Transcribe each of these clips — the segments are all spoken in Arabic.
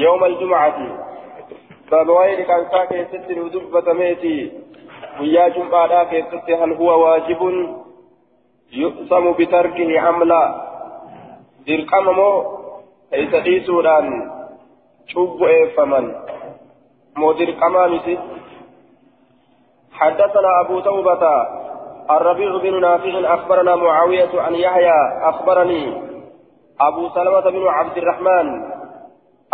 يوم الجمعة. باب كان ساكن ست ودبة ميتي ويا جمعة كيست هل هو واجب؟ يقسم بتركه عملا مو؟ ليس ديسودان شوب فمن مو درقم متي حدثنا أبو توبة. الربيع بن نافع أخبرنا معاوية عن يحيى أخبرني. أبو سلمة بن عبد الرحمن.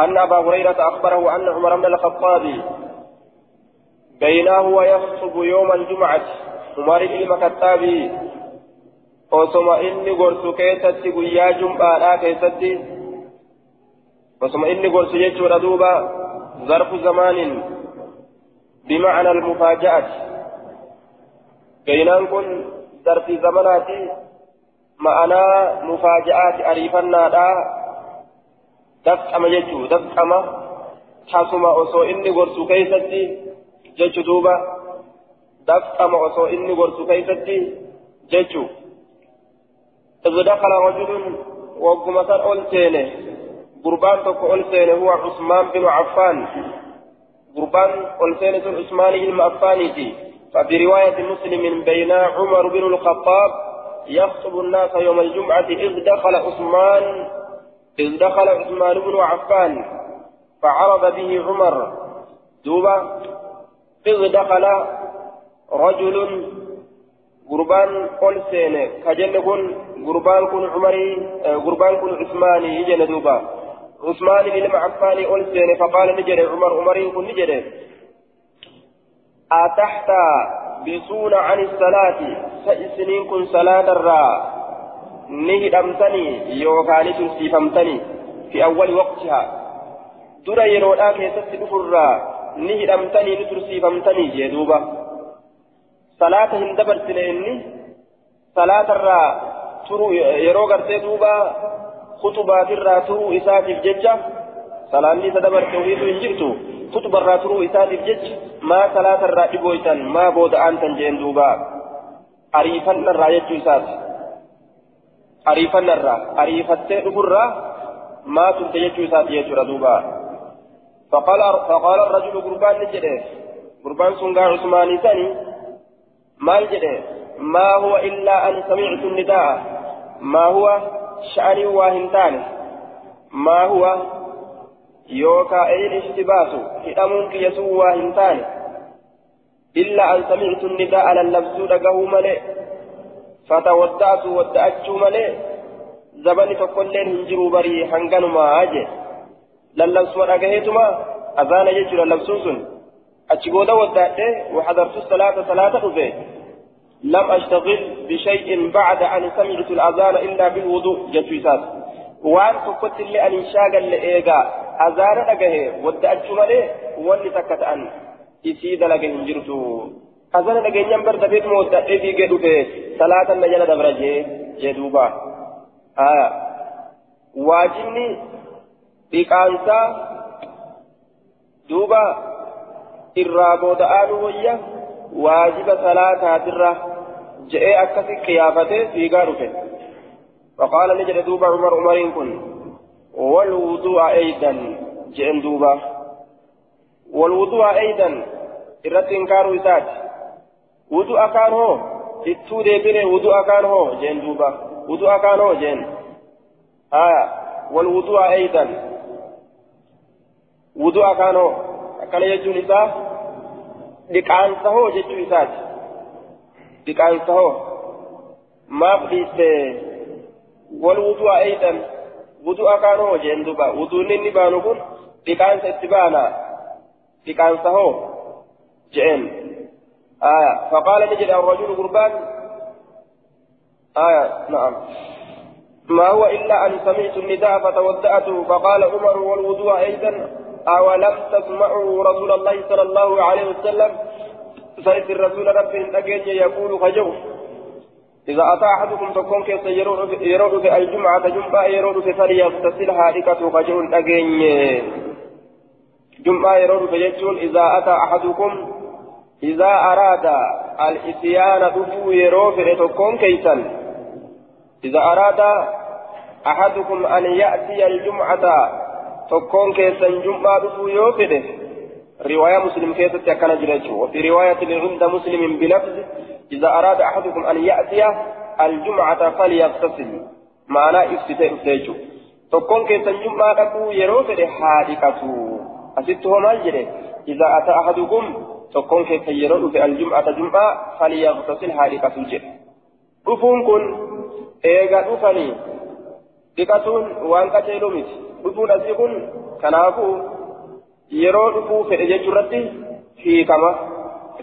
أن أبا هريرة أخبره أن عمر بن الخطاب بينه ويخطب يوم الجمعة عمر بن الخطاب osoma inni gorsu keessatti guyyaa jum'aadhaa keessatti osoma inni gorsu jechuudha duuba zarfu zamaanin bimacna almufaaja'ati gaynaan kun zarfi zamanaati ma'anaa mufaaja'aati ariifannaadha dafqama jechuu dafqama tasuma osoo inni gorsu keeysatti jechu duuba dafqama osoo inni gorsu keeysatti jechuu. إذ دخل رجل وقمة أولتين قربان تكو أولتين هو عثمان بن عفان قربان أولتين عثمان بن عفان ففي رواية مسلم بين عمر بن الخطاب يخطب الناس يوم الجمعة إذ دخل عثمان إذ دخل عثمان بن عفان فعرض به عمر. دوبا إذ دخل رجل قربان قل سينة. كجن كن كن عمري قربان كن عثماني يجن دوبا. عثمان بن عفان قل سينة فقال نجري عمر عمري كن نجري أتحت بسون عن الصلاة سئسنين كن صلاة الرا. نهدمتني يوكاني تنسيفمتني في أول وقتها درى يرودا كيست دفرا نهدمتني نترسيفمتني جدوبا صلاة هندبر سنيني صلاة الرا ترو يرو غرتي دوبا خطبات الرا ترو إساتف ججة صلاة لي تدبر توحيد انجرتو خطب الرا ترو إساتف ججة ما صلاة الرا إبويتن ما بود أنتن جين دوبا أريفن الرا يجو إساتف ariifan irraa ariifattee dhufurraa maa turte jechuu isaati jechuudha duuba. فقال الرجل قربان نجده قربان سنغا عثماني ثاني ما نجده ما هو إلا أن سمعت النداء ما هو شأني واهنتان ما هو يوكا أي الاشتباس هدمونك يسوى واهنتان إلا أن سمعت النداء على اللبس لقه ملئ فتودعت ودعتشو ملي زبني تقولين هنجروا بري هنغنما أجي. للبس ورقهيتما أذان يجر اللبسوس أتشبودا ودعته وحضرت الصلاة صلاة أفي لم أشتغل بشيء بعد أن سمعت الأذان إلا بالوضوء. جتويسات وأن تقلت لي أن انشاغل لإيغا أذان أجهي ودعتشو ملي ولي تكت أن. إسيد لك هنجرتو azana dhageenyaan bar dafeetu moodadhee fiigee dhufe salaatan na jala dabra jee jee duuba waajibni dhiqaansaa duuba irraa booda'aanu wayya waajiba salaataatirra je'ee akkasi qiyaafatee fiigaa dhufe فقال نجد دوبا عمر عمرين كن والوضوء أيضا جئن دوبا والوضوء أيضا إرت إنكار إسات wudu akaan hoo? Ittuu deebine wudu akaan hoo jeen duuba. Wudu akaan hoo jeen. Aya wal wudu'a eeydan. Wudu akaan hoo akkana jechuun isaa dhiqaansa hoo jechuu isaati. Dhiqaansa hoo maaf dhiiste wal wudu'a eeydan wudu akaan hoo jeen duuba. Wuduun inni baanu kun dhiqaansa itti baana dhiqaansa hoo jeen. آية. فقال نجد الرجل قربان آية. نعم. ما هو إلا أن سمعت النداء فتودأت. فقال عمر والوضوء أيضا. أولم تسمعوا رسول الله صلى الله عليه وسلم؟ سيد الرسول رب أجن يقول خجو. إذا أتى أحدكم تكون كيف يرون في الجمعة جمعة يرون في فليغتسل هاركة خجو أجن جمعة يرون في إذا أتى أحدكم إذا أراد الإتيان دفو يروفر تكون كيسا. إذا أراد أحدكم أن يأتي الجمعة jum'aa dhufuu yoo fedhe riwaayaa muslim keessatti akkana jira jechuudha wafi riwaayatin inda muslimin bilafzi إذا أراد أحدكم أن يأتي الجمعة فليغتسل. افتتاء افتتاء تكون كيسا جمعة تكو يروفد حادقة أسدته ما جري إذا أتى أحدكم تكون كيسا يروفد الجمعة جمعة فليغتسل حادقة جري رفون كن إيغا رفني waan qaceeluu miti dhufuun asii kun kanaafuu yeroo dhufuu fedhe jechuu irratti hiikama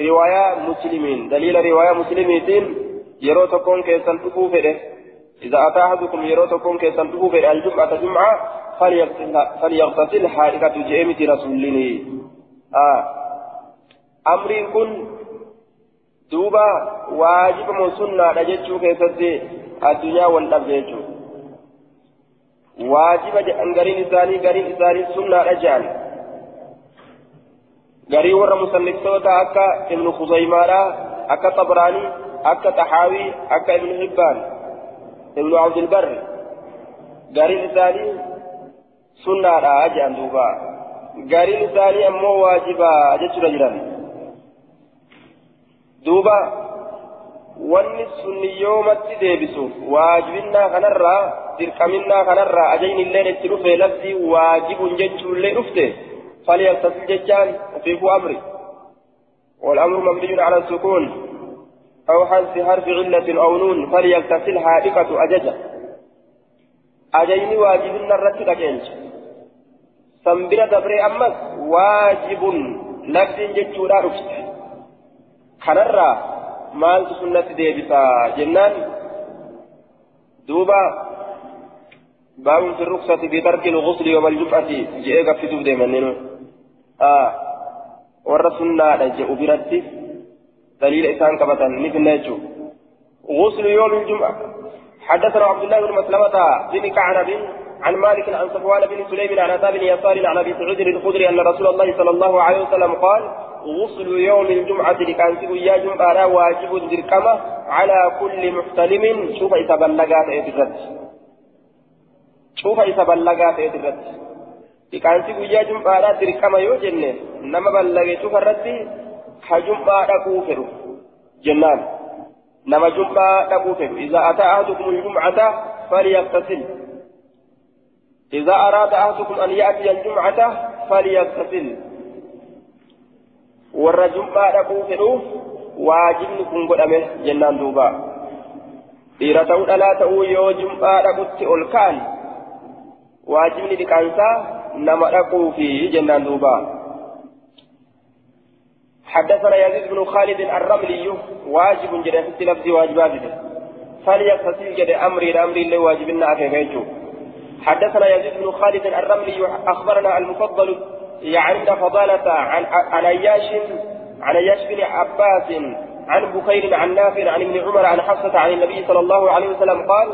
riwaayaa muslimiin daliila riwaayaa muslimiitiin yeroo tokkoon keessan dhufuu fedhe إذا أتى أحدكم يرى تكون كيسان تقوم الجمعة جمعة فليغتسل حائقة جئمة رسولين آه أمر كن دوبا واجب من سنة نجتشو كيسان الدنيا والأبجيتشو waajiba jedhan gariin isaanii gariin isaanii sunnaadha jedhan garii warra musanniftoota akka ibnu khuzaymaadha akka xabraanii akka taxaawii akka ibnu hibbaan ibnu abdilbar gariin isaanii sunnaadha jedhan duuba gariin isaanii ammoo waajiba jechuudha jiran wanni sunni yoomatti deebisu waajibinnaa kanarraa dirqaminnaa kanarraa ajayni illeen itti dhufe laftii waajibun jechuullee dhufte فليغتسل ججان وفيه أمري والأمر مبني على السكون أو حذف حرف علة أو نون فليغتسل حادقة أججة أجيني واجب الرتك أجنج سنبرة دبري أمس واجب لفظ ججورا رفت كنرى maaltu sunnatti deebisaa jennaan duuba baabun fi ruksati fi tarki lugusli yoma aljum'ati je'ee gaffisuuf deemanninu warra sunnaadha je'u biratti isaan qabatan ni finna jechuu غسل يوم الجمعة حدثنا عبد الله بن مسلمة بن كعنب عن مالك عن صفوان بن سليم عن عتاب بن يسار عن ابي سعيد الخدري ان رسول الله صلى الله عليه وسلم قال غسل يوم الجمعة لكان يا جمعة واجب دركمة على كل محتلم. شوف إذا بلغات إدرت شوف إذا بلغات إدرت لكان يا جمعة دركمة يو جنة. نما بلغ شوف الرد. كجمعة كوفر جنان. نما جمعة كوفر إذا أتى أحدكم الجمعة فليغتسل. إذا أراد أحدكم أن يأتي الجمعة فليغتسل. Warra jum'aa dhaquu fedhuuf waajibni kun godhame jennaan duuba dhiira ta'uu dhalaa ta'uu yoo jum'aa dhaqutti ol ka'an waajibni dhiqaansaa nama dhaquufi jennaan duuba حدثنا يزيد بن خالد الرملي واجب جدا في لفظ واجبات فليغتسل جدا امري الامر اللي واجبنا افيفيجو حدثنا يزيد بن خالد الرملي اخبرنا المفضل يعني فضالة عن عن اياش عن اياش بن عباس عن بخير عن نافع عن ابن عمر عن حفصة عن النبي صلى الله عليه وسلم قال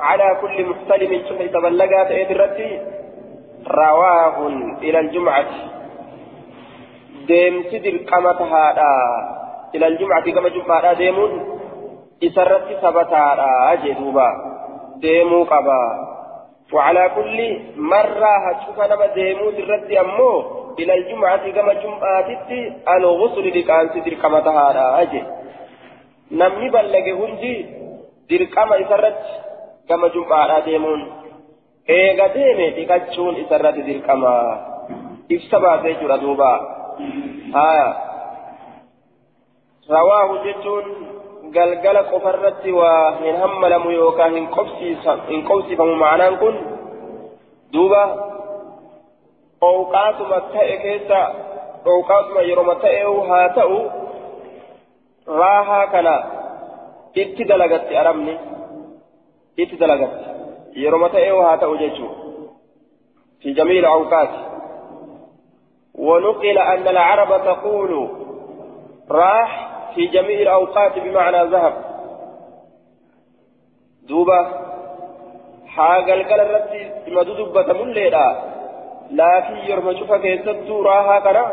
على كل محتلم ثم تبلغت ادرتي رواه إلى الجمعة. ديم سدر قمتها إلى الجمعة كما جمعة ديمون. إسرت ثبتها. جدوبا ديمو قبا وعلى كل مرة هتشوف أنا بديمو الرد أمو إلى الجمعة كما جمعة الغسل لكان سدر كما تهارا أجي. نمني بلغ هندي دير كما إسرت كما جمعة ديمون. إيغا ديمي تكتشون إسرت دير كما. إفسبا سيجر دوبا. آية. رواه جتون galgala qofarratti waa hin hammalamu yookaan hin qobsifamu ma'anaan kun duuba dhowqaatuma ta'e keessa dhowqaatuma yeroo ta'eewu haa ta'u raahaa kana itti dalagatti arabni itti dalagatti yeroo ta'eewu haa ta'u jechuudha في جميع الأوقات ونقل أن العرب تقول راح في جميع الأوقات بمعنى ذهب. دوبا حاجة القلب التي مدودبة مليلا لكن يرمى شوفا كيست راها كنا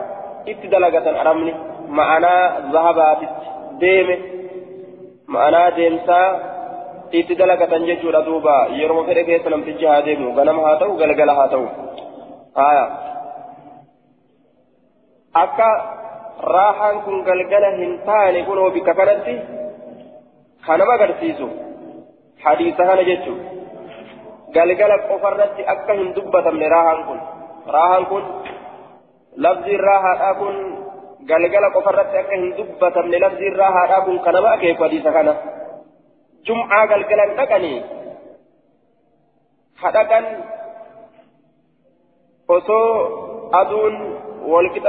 ابتدلقة أرمني. معنى ذهبات ديمة. معنى ديمسا ابتدلقة ججورة دوبا. يرمى فرق كيست نمتجها ديمو غنم هاتو غلغل هاتو. آية. أكا راحان كن قلقلة هنتاني كنوا بك كانت كانما قرسيسو حديثها نجتشو قلقلة قفرت أكا هندبة من راحان كن راحان كن لفظ الراحة كن galgala qofarratti akka hin dubbatamne lafzi irraa haadhaa kun kanama akeeku hadiisa kana jum'aa galgalan dhaqanii hadhaqan osoo aduun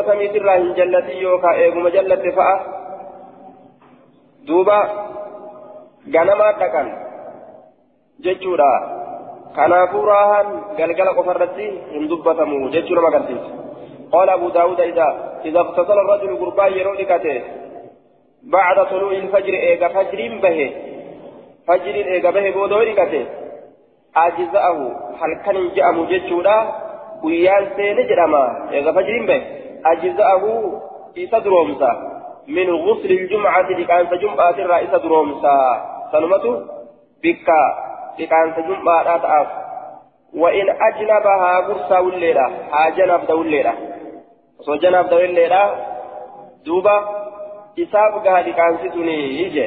samiitirraa hin jallatin yookaan eeguma jallatte fa'a duuba ganamaa dhaqan jechuudha kanaafuu raahaan galgala qofarratti hin dubbatamu jechuu nama agarsiisa قال أبو داود إذا إذا اغتسل الرجل قربان يرونكته بعد طلوع الفجر إيغا فجر به فجر إيغا به بودوركته أجزأه هل كان مججودا سين جرما إيغا فجر به أجزأه إيسا درومسا من غسل الجمعة لكان جمعة الرئيس درومسا سنمته بكا لكان جمعة لا تأف وإن أجنبها قرصا والليلة أجنب دوليلة osoo janaaf dawilleedha duuba isaaf gaha dhiqaansituni ije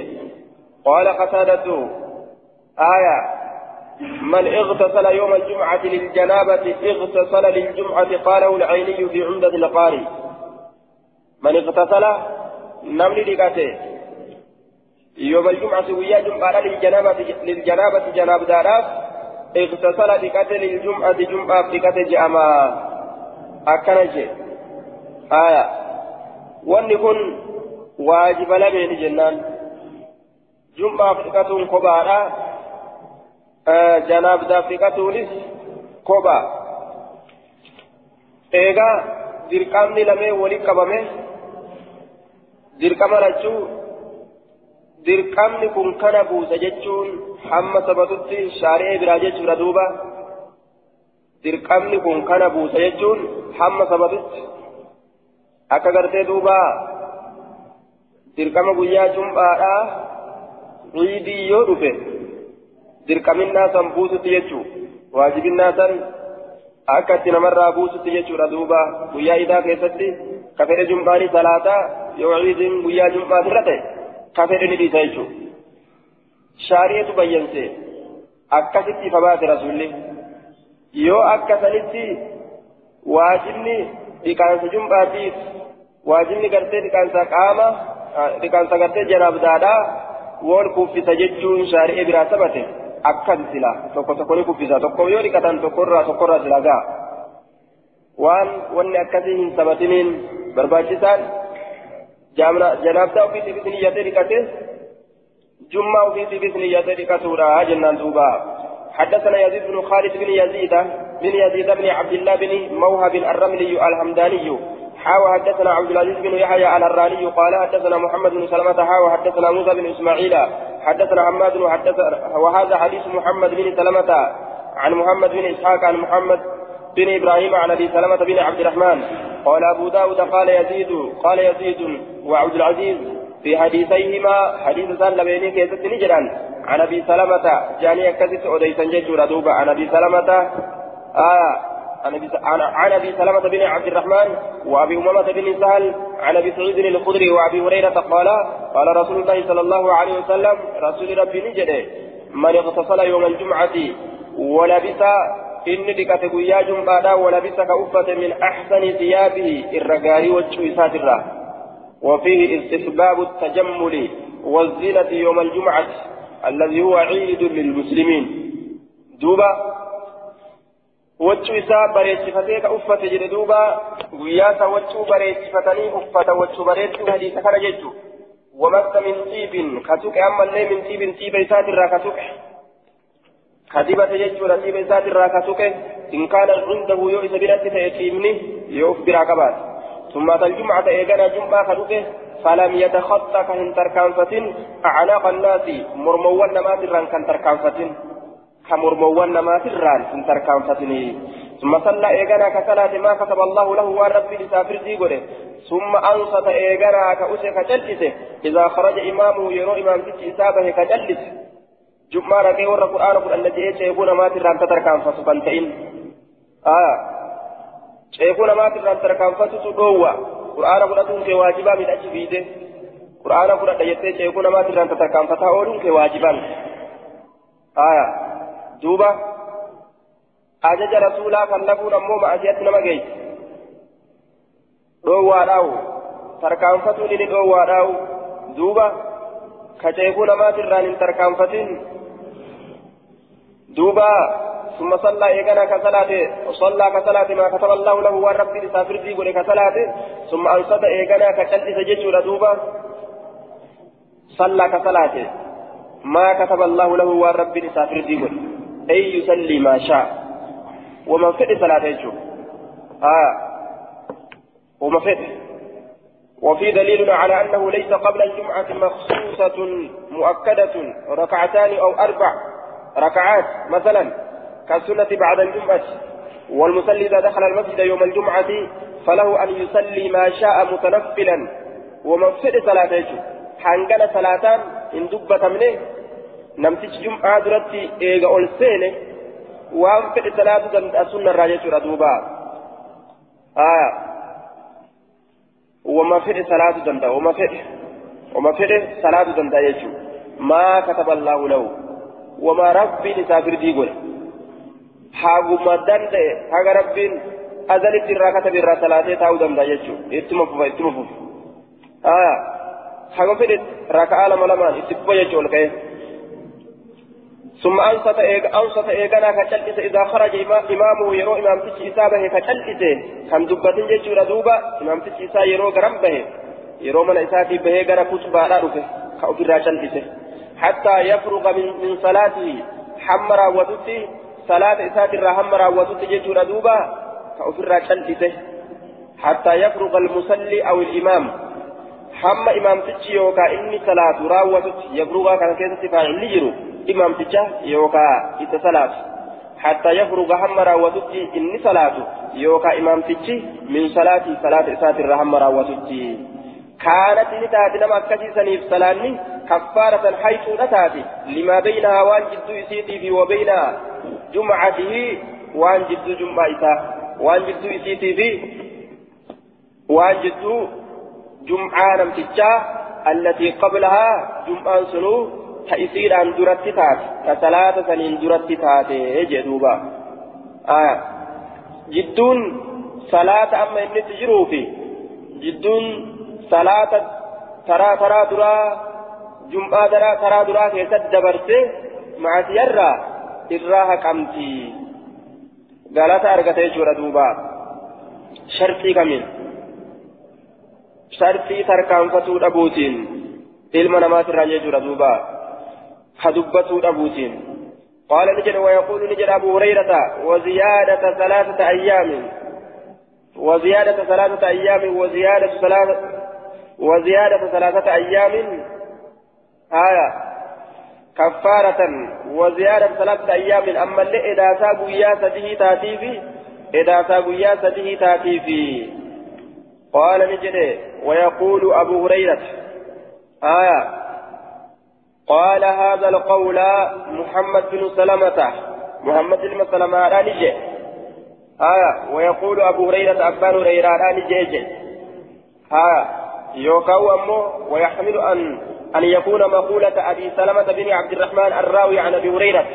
qaala qataadatu aya من اغتسل يوم الجمعة للجنابة اغتسل للجمعة قاله العيني في عمدة القاري من اغتسل نمني لقاته. يوم الجمعة ويا جمعة للجنابة للجنابة جناب داراف اغتسل لقاته للجمعة جمعة لقاته جأما. أكنجي آية. wanni kun waajiba lameeni jennaan jum'aaf dhiqatuun kophaadha kophaa eegaa dirqamni lameen waliin qabame dirqama lachuu dirqamni kun kana buusa jechuun hamma sabatutti shaari'ee biraa jechuudha duuba dirqamni kun kana buusa jechuun hamma sabatutti akka gartee duuba dirqama guyyaa jum'aadhaa ciidii yoo dhufe dirqaminnaa san buusutti jechuu waajibinnaa san akka itti namarraa buusutti jechuudha duuba guyyaa idaa keessatti ka fedhe jum'aanii salaataa yoo ciidiin guyyaa jum'aatirra ta'e ka fedhe ni dhiisa jechuu shaari'eetu bayyanse akkasitti ifa baase rasuulli yoo akka sanitti waajibni dhiqaansa jum'aatiif waajibni gartee dhiqaansa qaama dhiqaansa gartee janaabdaadhaa wal kuffisa jechuun shaari'ee biraa sabate akkas sila tokko tokko ni kuffisa tokko yoo dhiqatan tokkorraa tokkorraa sila ga'a waan wanni akkasii hin sabatiniin barbaachisaan janaabdaa ofiitiifis niyyatee dhiqate jummaa ofiitiifis niyyatee dhiqatuudha jennaan duuba حدثنا يزيد بن خالد بن يزيد بن يزيد بن عبد الله بن موهب الرملي الحمداني حاوى حدثنا عبد العزيز بن يحيى الراني قال حدثنا محمد بن سلمة حاوى حدثنا موسى بن إسماعيل حدثنا حماد وحدث وهذا حديث محمد بن سلمة عن محمد بن إسحاق عن محمد بن إبراهيم عن أبي سلمة بن عبد الرحمن. قال أبو داود قال يزيد قال يزيد وعبد العزيز في حديثيهما حديث سال بيني كيست نجرا عن أبي سلمة جاني كزت اوديسا جيجورا دوبا. عن أبي سلمة آه عن أبي سلمة بن عبد الرحمن وأبي أمامة بن سهل عن أبي سعيد الخدري وأبي هريرة قال قال رسول الله صلى الله عليه وسلم رسول ربي نجده من اغتسل يوم الجمعة ولبس إن بك تقويا جمعة ولبس كأفة من أحسن ثيابه الرقاري والشويسات الراه وفيه استحباب التجمل والزينة يوم الجمعة الذي هو عيد للمسلمين. دوبا wachuu isaa bareechifatee ka uffate jedhe duuba guyyaa isa wachuu bareechifatanii uffata wachuu bareedduu hadiisa kana jechu wamassa min xiibin ka tuqe ammallee min xiibin xiiba isaatirraa ka tuqe ka dibate jechuudha xiiba isaatirraa ka tuqe in kaana cindahu yoo isa biratti ta'e xiibni yoo uf biraa qabaate ثم أتى الجمعة إيجانا جمعة خلوته فلم يتخطى كهن تركانفتين أعناق الناس مرموان نمات الران كان تركانفتين كمرموان نما سران سنتر كانفتني ثم صلى إيغانا كصلاة ما كتب الله له والرب لسافر ديغوري ثم أنصت إيغانا كأسي كجلس إذا خرج إمامه يرو إمام ست إسابه كجلس جمعة ركي ورى قرآن قرآن الذي يقول ما سران تتر كانفت فانتئن آه ceekuu namaatirraan tarkaanfatutu dhoowwa. Qur'aana fudhatuun kee waajibaa midhachi fiide. Qur'aana fudhadha jettee ceekuu namaatirraan tarkaanfataa ooluun kee waajibaan haya duuba ajaja rasuulaa kan lafuun ammoo ma'asiyatti nama geessu dhoowwaadhaawu tarkaanfatuun inni dhoowwaadhaawu duuba ka ceekuu namaatirraan hin tarkaanfatin duuba ثم صلى إيقنا كصلاة وصلى كصلاة ما كتب الله له والرب لسافر دي قولي كصلاة ثم أنصت إيقنا كتلت سجج ردوبا صلى كصلاة ما كتب الله له والرب لسافر دي قولي أي يصلي ما شاء. ومن فئ صلاة يجو. آه. ومن فئ وفي دليل على أنه ليس قبل الجمعة مخصوصة مؤكدة ركعتان أو أربع ركعات مثلا كالسنة بعد الجمعة. والمصلي إذا دخل المسجد يوم الجمعة فله أن يصلي ما شاء متنفلا. ومفسد صلاته حنقل صلاتان إن دبت منه نمتج جمعة درتي إيغا أولسينه وأن فد صلاة دمت السنة الراجة ردوبا آه وما فد صلاة دمت وما فد وما فد صلاة دمت يجو ما كتب الله له وما ربي لسافر ديقول haguma danda'e haga rabbiin azalitti irraa katabe irraa salaatee taa'uu danda'a jechuudha ittuma fufa ittuma fufa haga fedhe raka'aa lama lamaan itti fufa jechuudha ol ka'ee. ثم أنصت أنصت إيغانا كتلئس إذا خرج إمامه يرو إمام تشي إسابه كتلئس كان دبتين جيشورا دوبا إمام تشي إسا يرو غرم به. يرو من إساتي به غرا كتبا رفه. كأفرا تلئس حتى يفرغ من, من صلاته. حمرا وتتي صلاة إسات الرحم راوتت جيجور دوبا كأفر شلته حتى يفرغ المصلي أو الإمام. حم إمام تجي يوكا إني صلاة راوتت يفرغ كان كيسة فاعل تجي يوكا إتصلاة حتى يفرغ هم راوتت إني صلاة. يوكا إمام تجي من صلاة صلاة إسات الرحم راوتت كانت نتاتي نما أكسي سنيف صلاني كفارة حيث نتاتي لما بينها وان جدو يسيتي وبينها جمعته. وان جمعة إساء وان جدو إسيتي في وان جدو جمعة نمتجا التي قبلها جمعة سنو تأسير عن درت تات كثلاثة سنين درت تات جدوبا آه جدون صلاة أما إني تجرو في جدون صلاة ترى ترى درا جمعة ترى ترى درا كيسد دبرته مع سيرة irraa haqamti galata argate jechuudha duuba shartii kamiin shartii tarkaanfatuu dhabuutiin ilma namaatirraa jechuudha duuba dubbatuu dhabuutiin قال نجد ويقول نجد أبو هريرة وزيادة ثلاثة أيام. وزيادة ثلاثة أيام وزيادة ثلاثة وزيادة ثلاثة أيام. آية. كفارة. وزيادة ثلاثة أيام. أما اللي إذا سابوا يا سده تاتيفي إذا سابوا يا سده تاتيفي. قال نجري ويقول أبو هريرة. آية. قال هذا القول محمد بن سلمة. محمد بن سلمة لا نجي. آية ويقول أبو هريرة أبان هريرة لا نجي. آية يوكاو أمه ويحمل أن أن يكون مقولة أبي سلمة بن عبد الرحمن الراوي عن أبي هريرة.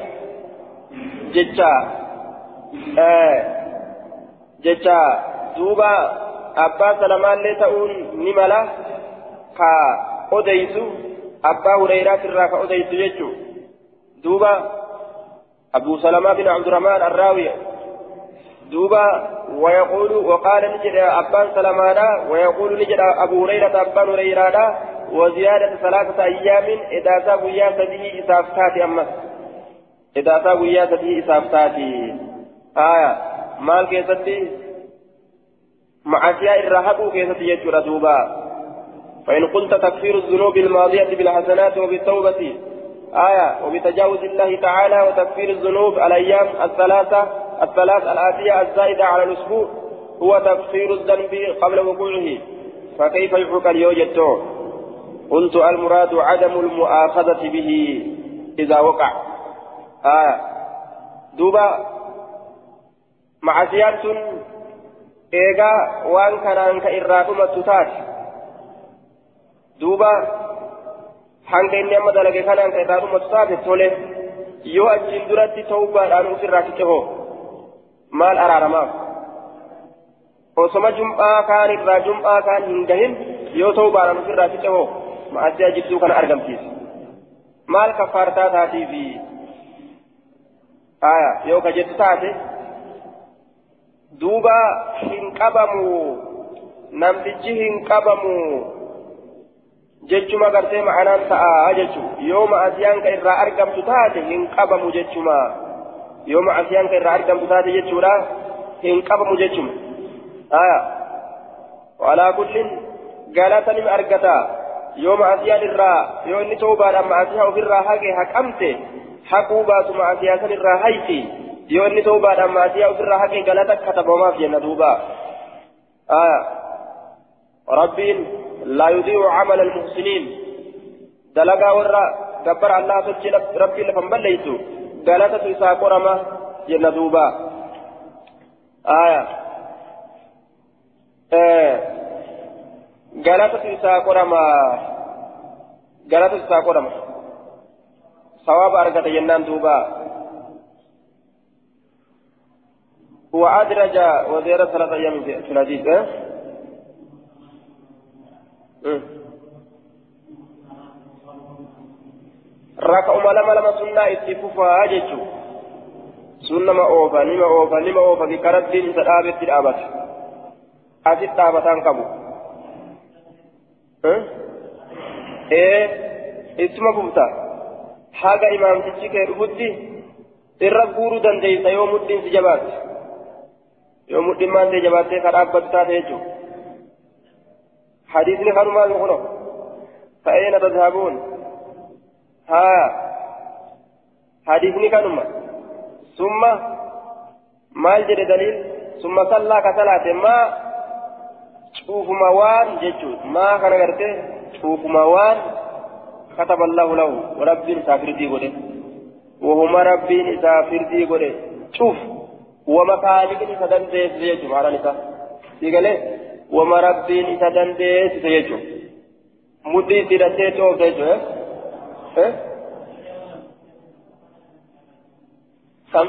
جتا آه جتا دوبا أبا سلمان لتؤون نملا كا أديسو أبا هريرة الرا كأديسو يجو دوبا أبو سلمة بن عبد الرحمن الراوي دوبا ويقول وقال نجد أبان سلمانا ويقول نجد أبو هريرة أبان هريرة وزيادة ثلاثة أيام إذا سابوا يا سبيه إسافتات أمس إذا سابوا يا سبيه إسافتات آية مال كيستي مع أشياء الرهب كيستي يجور دوبا فإن قلت تكفير الذنوب الماضية بالحسنات وبالتوبة آية وبتجاوز الله تعالى وتكفير الذنوب الأيام الثلاثة الثلاث الآتية الزائدة على الأسبوع هو تكفير الذنب قبل وقوعه. فكيف يحكى اليوجد قلت المراد عدم المؤاخذة به إذا وقع. آه دوبا معصيات waan kanaan ka irraa dhumattu taate duuba hanga inni amma dalage kanaan ka dhumattu taate tole yoo achiin duratti tawbaadhaan ofirraa cicehoo maal araaramaaf osoma jum'aa kaan irraa jum'aa kaan hin gahin yoo tawbaadhaan ofirraa cicehoo ma'asiyaa jidduu kana argamsiisa maal kaffaartaa taatiifi aya yoo ka jettu taate duuba hin qabamu namtichi hin qabamu jechuma gartee ma'anaan ta'a jechu yoo ma'asiyaan ka irraa argamtu taate hin qabamu jechuma yoo ma'asiyaan ka irraa argamtu taate jechuudha hin qabamu jechuma aya walaa kullin galata nima argata yoo ma'asiyaan irraa yoo inni toobaadhaan ma'asiyaa ofirraa haqe haqamte haquu baatu ma'asiyaa san irraa hayti yoo inni toobaadhaan ma'asiyaa ofirraa haqe galata katabamaaf jenna duuba aya rabbiin laa yudiicu camala almuhsiniin dalagaa warra gabbara allaha tolche rabbiin lafan balleeysu galatatu isaa qorama jenna duuba aya galatatu isaa qorama galatatu isaa qorama sawaaba argata jennaan duuba وأدرج وزير ثلاثة أيام في أه؟ أه. ركعوا لما لما سنة اتفوفا أججو سنة ما أوفا نما أوفا نما أوفا في كرد دين سدابت الأبد أجد تابتان كبو أه؟ إيه اسمه بوتا haga imaamtichi kee dhufutti irra guuruu dandeeysa yoo mudhiin si jabaatte yoo mudhiin maan ta'e jabaattee ka dhaabbatu taate jechuudha kanumaan kuno fa'eena tadhaabuun haa hadiisni kanuma summa maal jedhe daliil summa sallaa ka salaate maa cuufuma waan jechuudha maa kana gartee cuufuma waan كتب الله له ورب سافردي قده وهما رب سافردي قده شوف ومكانك سدندس يجو على نساء يقول وما رب سدندس يجو مدي سيرتي تو يجو ها كم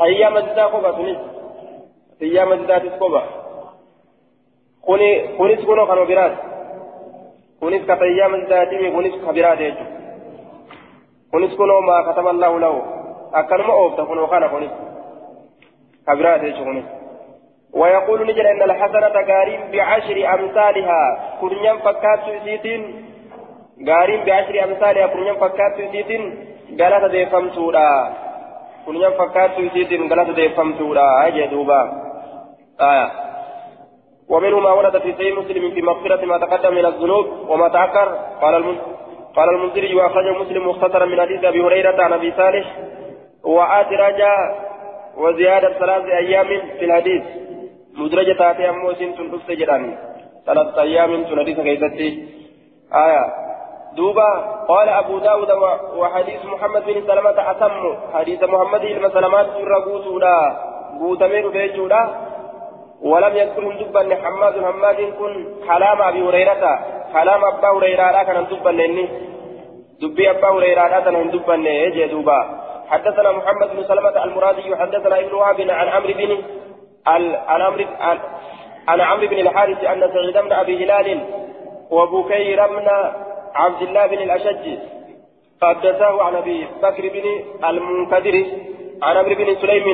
أيام الزدا قبا سنس أيام الزدا تسقبا kuni kunis kunoo kanuma biraati kunis ka tayyaa manzaatimi kunis ka biraati jechuudha kunis kunoo maa kataba allahu lahu akkanuma oofta kunoo kana kunis ويقول نجد أن الحسنة قارين بعشر أمثالها كرنيا فكات سيتين. قارين بعشر أمثالها كرنيا فكات سيتين قالت ديفم سورا كرنيا فكات سيتين قالت ديفم سورا أجي دوبا. آية. ومنه ما ورد في سيد مسلم في مغفرة ما تقدم من الذنوب وما تأخر. قال المنذر قال المنذري وأخرجه مسلم مختصرا من حديث أبي هريرة عن أبي صالح. وأدرج وزيادة ثلاث أيام في الحديث. مدرجة تاتي أمو سنتم تفسجران ثلاث أيام تناديس كيستي آية. دوبا قال أبو داود وحديث محمد بن سلمة أتم. حديث محمد بن سلمة رقوت ولا قوتمير بيجولا ولم يذكرهم دبا حماد حماد كن حلام أبي هريرة. حلام أبا هريرة كان دبا لني دبي أبا هريرة كان دبا يجي دوبا. حدثنا محمد بن سلمة المرادي حدثنا ابن وهب عن عمرو بن عن عمرو عن عمرو بن الحارث أن سعيد بن أبي هلال وبكير بن عبد الله بن الأشج حدثه عن أبي بكر بن المنكدر عن عمرو بن سليم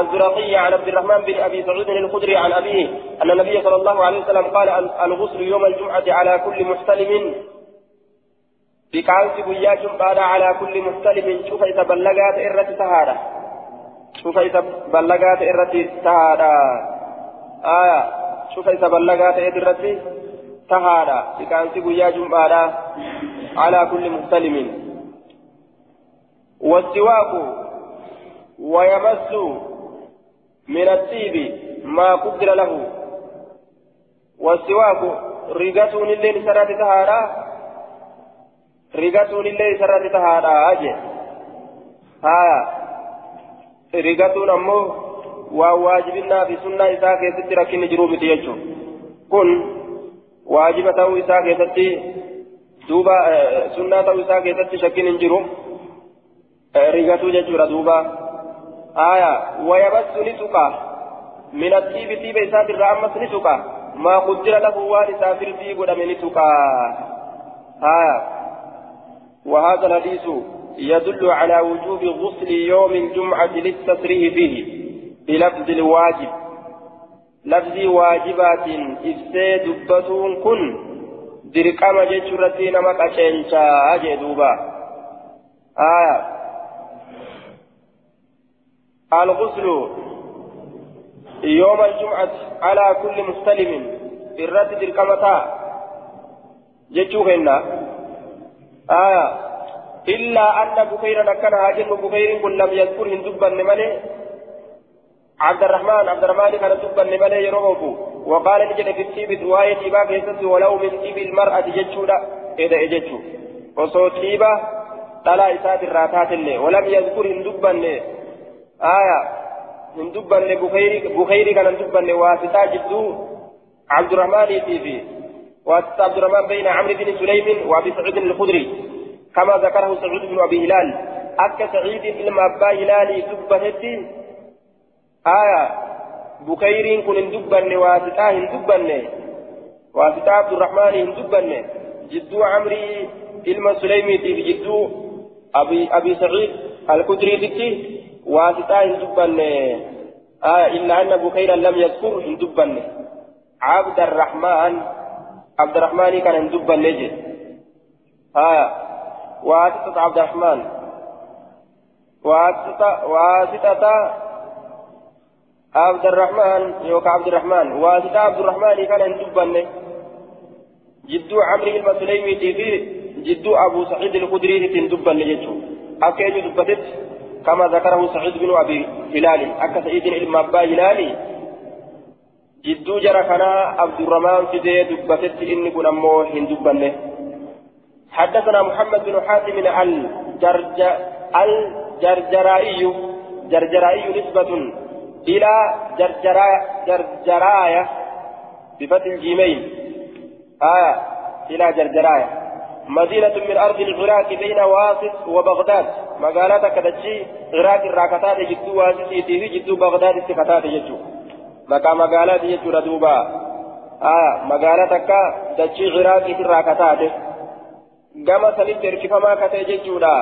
الزرقي عن عبد الرحمن بن أبي سعود الخدري عن أبيه أن النبي صلى الله عليه وسلم قال الغسل يوم الجمعة على كل محتلم بكالس بيا جمعة على كل محتلم شوف إذا بلغات إرة تهارة شوف إذا بلغات إرة تهارة آية. شوف إذا بلغات إرة تهارة بكالس بيا جمعة على كل محتلم والسواك ويمس من الطيب ما قدر له. والسواك رقة الليل سرات تهارا رقة الليل سرات تهارا أجي ها rigatuun ammoo waa waajibinnaa fi sunnaa isaa keessatti rakkinni jiruu miti jechuun kun waajiba ta'uu isaa keessatti duuba sunnaa ta'uu isaa keessatti shakkiin hin jiru rigatuu jechuudha duuba aya wayabassu ni tuqa min attiibi tiiba isaatirraa ammas ni tuqa maa quddira lahu waan isaa firdii godhame ni tuqa aya وهذا الحديث يدل على وجوب غسل يوم الجمعة للتصريح فيه بلفظ الواجب. لفظ واجبات إفسي دبتون كن درقام جيشورتي نمك أشينشا أجدوبا آية. الغسل يوم الجمعة على كل مستلم الرد درقامتا جيشوهن. آية إلا أن بخيرا كان هاجر بخير كن لم يذكر هندبا ملي عبد الرحمن عبد الرحمن كان دبا ملي يروه وقال نجد في التيب رواية تيبا كيست ولو من تيب المرأة جتشودا. إذا إجتشو. وصو تيبا طلع إسات الراتات اللي. ولم يذكر هندبا آية. هندبا بخير بخير كان هندبا واسطة جدو. عبد الرحمن تيبي واسطة عبد الرحمن بين عمرو بن سليم وأبي سعيد الخدري كما ذكره سعيد بن أبي هلال. أك سعيد إلما أبا هلال دبنتي آية بكير كن دبن واسطة دبن واسطة عبد الرحمن دبن جدو عمري إلما سليمي في جدو أبي أبي سعيد الخدري تتي واسطة دبن آية إلا أن بكيرا لم يذكر دبن عبد الرحمن عبد الرحمن كان دبن نجد آية واسطة عبد الرحمن واسطة واسطة عبد الرحمن يوكا عبد الرحمن واسطة عبد الرحمن كان هندبن جدو عمرو المسلمي في جدو أبو سعيد الخدري تندبن يجو أكيد دبتت كما ذكره سعيد بن أبي هلال. أكا سعيد المبا هلالي جرى كان عبد الرحمن في دي دبتت إني كن أمو هندبن حدثنا محمد بن حاتم الجرج الجرجرائي جرجرائي نسبة إلى جرجرا جرجراية بفتح الجيمين آية إلى جرجراية مدينة من أرض العراق بين واسط وبغداد مقالة كدتشي عراق الراكتات جدو واسطي جدو بغداد السكتات جدو maqaa magaalaati jechuudha duuba. Magaalaa takka dachii iraaqiitirraa ka taate gama sanitti erkifamaa ka ta'e jechuudha.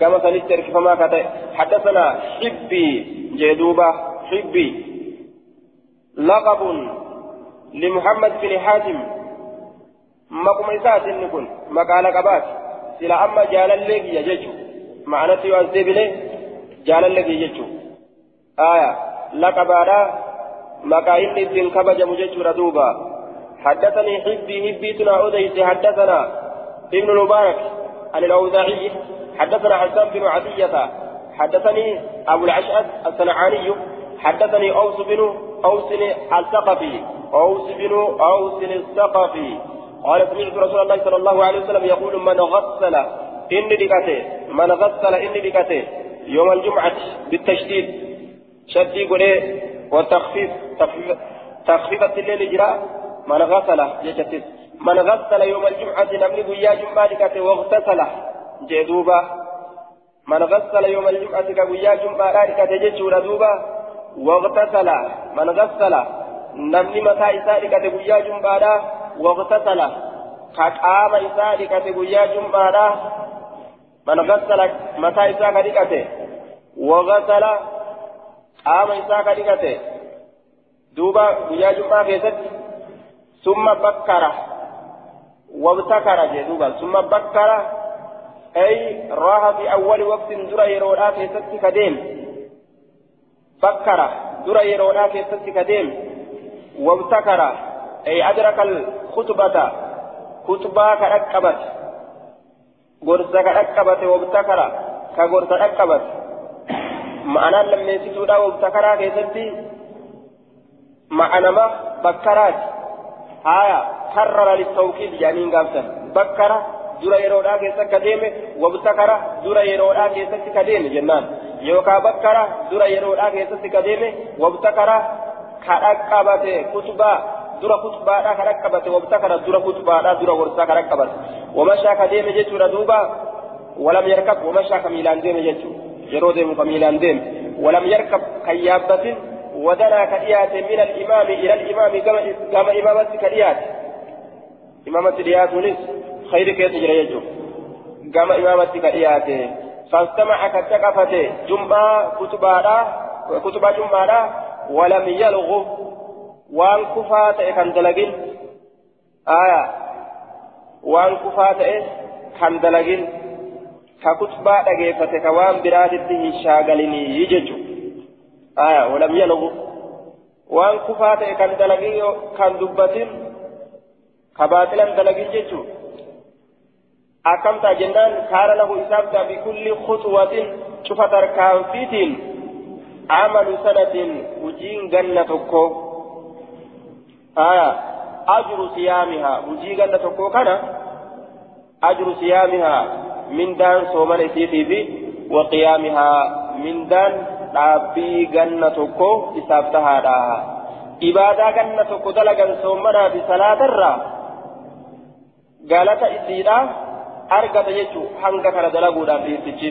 Gama sanitti erkifamaa ka ta'e haddasana hibbii jee duuba. Hibbii laqabun limuhammad bin haatim. Maquma isaati inni kun maqaa laqabaati sila amma jaalallee kiyya jechuudha. ma'anatti yoo as deebine jaalallee kiyya jechuudha. laqabaadhaa. مقايل الدين كبج مججو ردوبا حدثني حبي حبي تنا أديس حدثنا ابن المبارك عن الأوزاعي حدثنا حسان بن عدية حدثني أبو العشأس الصنعاني حدثني أوس بن أوس الثقفي أوس بن أوس الثقفي قال سمعت رسول الله صلى الله عليه وسلم يقول من غسل إني بكته من غسل إني بكته يوم الجمعة بالتشديد شدي قولي والتخفيف تخفيف تخفيف الليل جراء من غسل يجتس من غسل يوم الجمعة نمني بيا جمعة واغتسل. جدوبا من غسل يوم الجمعة كبيا جمعة كتججور دوبا. واغتسل. من غسل. نمني متى إسالك كبيا جمعة واغتسل. كقام إسالك كبيا جمعة من غسل متى إسالك وغسل قام إسالك دوبا بيا جمعة كيست ثم بكر وابتكر جدوبا ثم بكر أي راح في أول وقت درى يرونا في ست كديم فكر درى يرونا في ست كديم وابتكر أي أدرك الخطبة خطبة كأكبت غرزة كأكبت وابتكر كغرزة أكبت معنى لم يسيتودا وابتكر كيستي معنى ما بكرات آية كرر للتوكيد يعني قابتا بكر dura yeroodhaa keessa akka deeme wabtakara dura yeroodhaa keessatti ka deeme jennaan يوكا بكرة درا يرو آكي تسكديمه وابتكر كرقبته كتبا درا كتبا كرقبته وابتكر درا كتبا درا ورسا كرقبته ومشى كديمة جتورا دوبا ولم يركب ومشى كميلان ديمة جتو يرو ديمه كميلان ديمه ولم يركب كيابة ودنا كديات من الإمام إلى الإمام كما إمامة كديات إمامة كديات ونس خير كيس جرى يجو كما إمامة كديات فاستمع كتكفته جمعة كتبانا كتبا جمعة ولم يلغو وان كفات كان دلقين آية وان كفات كان دلقين ككتبا دقيفة كوان برادته شاغلني يججو آية ولم يلغو وان كفات كان دلقين كان دبتين كباطلا دلقين ججو أكمت جنان كان له إسابة بكل خطوة شوف تركان فيتين عمل سنة وجين جنة كو آية أجر صيامها وجين جنة كو كان أجر صيامها من دان صومن سيتي في وقيامها من دان dhaabbii ganna tokko isaaf tahaadha ibaadaa ganna tokko dalagan soommanaa fi salaatarraa galata isiidha argata jechuun hanga kana dalaguudhaaf dhiirtichi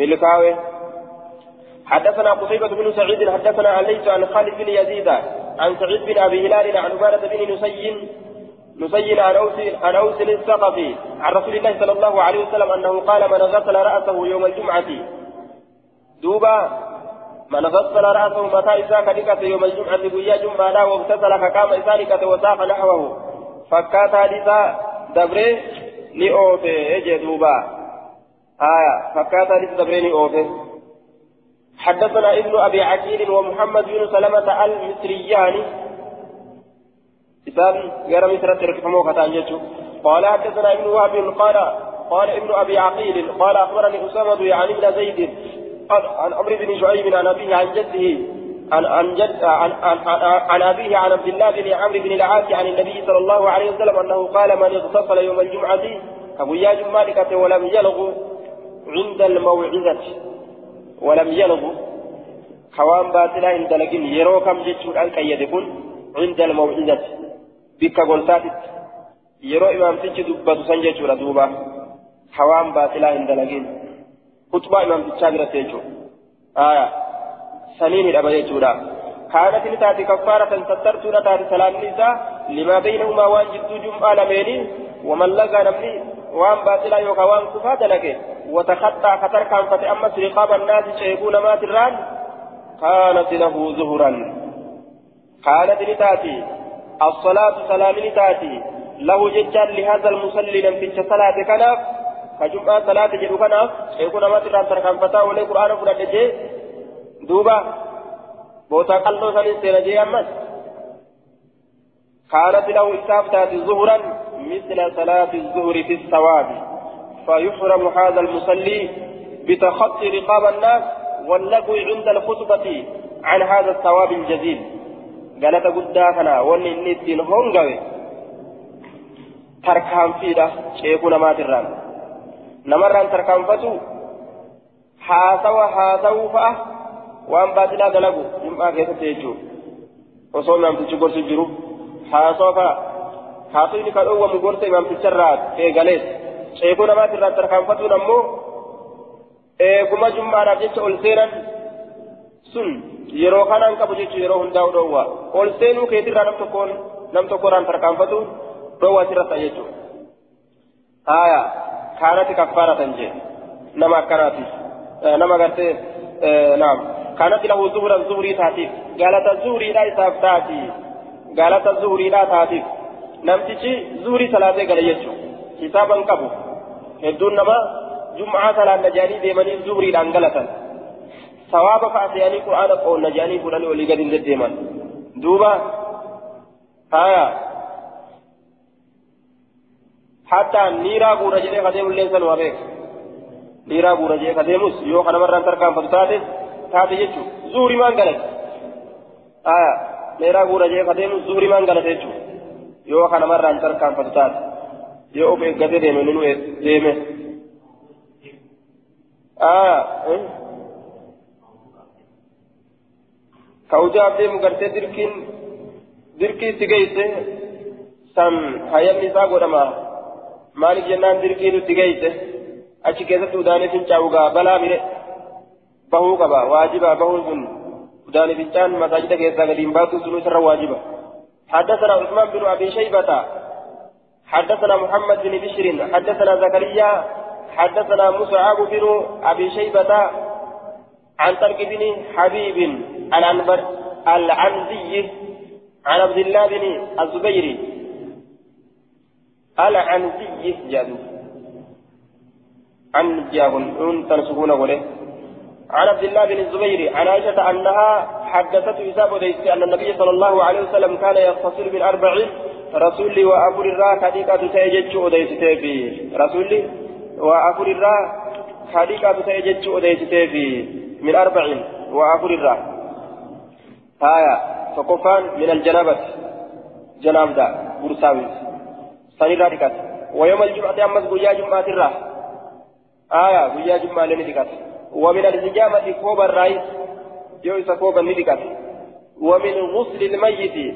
milkaawe حدثنا قتيبة بن سعيد حدثنا عليت عن خالد بن يزيد عن سعيد بن أبي هلال عن عبادة بن نسي نسي عن أوس الثقفي عن رسول الله صلى الله عليه وسلم أنه قال من غسل رأسه يوم الجمعة. دوبا من غسل رأسه متى إذا يوم الجمعة بويا جمعة لا واغتسل فقام إذا وساق نحوه. فكات حديثا دبري لأوفي إجي دوبا. آية فكات حديث دبري لأوفي حدثنا ابن أبي عقيل ومحمد بن سلمة المصريان إسان غير مصر تركفمو كتان قال حدثنا ابن وهب قال قال ابن أبي عقيل قال أخبرني أسامة يعني بن زيد عن عمرو بن شعيب عن أبيه عن جده عن عن جد عن عن, عن أبيه عن عبد الله بن عمرو بن العاص عن النبي صلى الله عليه وسلم أنه قال من اغتسل يوم الجمعة أبو يا جمالكة ولم يلغ عند الموعظة ولم يلغ خوان باطلا عند لكن يرو كم جتشون أن كيدكن عند الموعظة بك قلتات يرو إمام تجي دبة سنجة دوبا خوان باطلا عند لكن خطبة إمام تشابر تيجو آية سنين الأبا يجودا كانت لتاتي كفارة سترت لتاتي سلام نساء لما بينهما وان جدو جمعة لميني ومن لقى نمني وان باطلا يوكا وان كفاد لك وتخطى خطر كان فتأمس رقاب الناس شيبون ما تران كانت له ظهرا كانت لتاتي الصلاة سلام لتاتي. له ججال لهذا المصلي لم تنش صلاة كناف. كجمعة صلاة جدو كناف. يكون ما تران تركان فتا ولي قرآن فرد جي دوبا. بوتا قلو سنين سينا جي أمس. كانت له إسافتات ظهرا مثل صلاة الظهر في الثواب. فيحرم هذا المصلي بتخطي رقاب الناس واللغو عند الخطبة عن هذا الثواب الجزيل تركان فيدا شيخنا ما تران نمران تركان فتو حاسوا حاسوا فأه وان باطلا دلقوا جمعة كيف تيجو وصوم يام تجبر سجرو حاسوا فأه حاسوا كان هو مقرط إمام تجرات في قليس شيخنا ما تران تركان فتو نمو eeguma jummaadhaaf jecha ol seenan sun yeroo kanaan qabu jechuun yeroo hundaa'u dhoowwa ol seenuu keetirraa nam tokkoon nam tokkorraan tarkaanfatu dhoowwa asirratti jechuudha. Haaya kaanati kaffaaratan jee nama akkanaati nama gartee naam kaanati lahu zuhuran zuhurii taatiif galata zuhuriidhaa isaaf taati galata zuhuriidhaa taatiif namtichi zuhurii salaatee gale jechuudha hisaaban qabu hedduun namaa. جمعة صلاة نجاني ديماني زوري لانقلة ثواب فأسياني قرآن قول نجاني قرآن ولي قد ديمان دوبا آية. حتى نيرا قورا جدي قديم الليسان وبيك نيرا قورا جدي قديموس يو خنا مرة تركان فتاتي تاتي. جيتشو زوري ما انقلت آية. نيرا قورا جدي قديموس زوري ما انقلت جيتشو يو خنا مرة تركان فتاتي يو بيك قدي ديمي آه إية؟ كوجاب دي مغرتي دركين دركي سيجيسه سم هيا نساء قدما مالك جنان دركي سيجيسه أشي كيسة توداني فنشاوغا بلا ميري بهو قبا واجبا بهو سن توداني فنشان مساجد كيسة قديم باتو سنو سر واجبا حدثنا عثمان بن أبي شيبة حدثنا محمد بن بشر حدثنا زكريا حدثنا مصعب بن أبي شيبة عن طلق بن حبيب الأنبر العنزي عن عبد الله بن الزبير. العنزي جادو. عن جابن تنسبون عن عبد الله بن الزبير عن عائشة أنها حدثته إسابة أن النبي صلى الله عليه وسلم كان يغتسل بالأربع رسولي وأبو الراء كديكة تيجج أديستي في رسولي وأبو الراء كديكة تيجج أديستي في من أربع وأبو الراء هايا فكفان من الجنابة جناب دا برساوي سنيرا ديكات ويوم الجمعة أمس قيا جمعة الراه آية قيا جمعة لني ديكات ومن الحجامة كوب الرئيس يوسف كوب النديكات ومن غسل الميت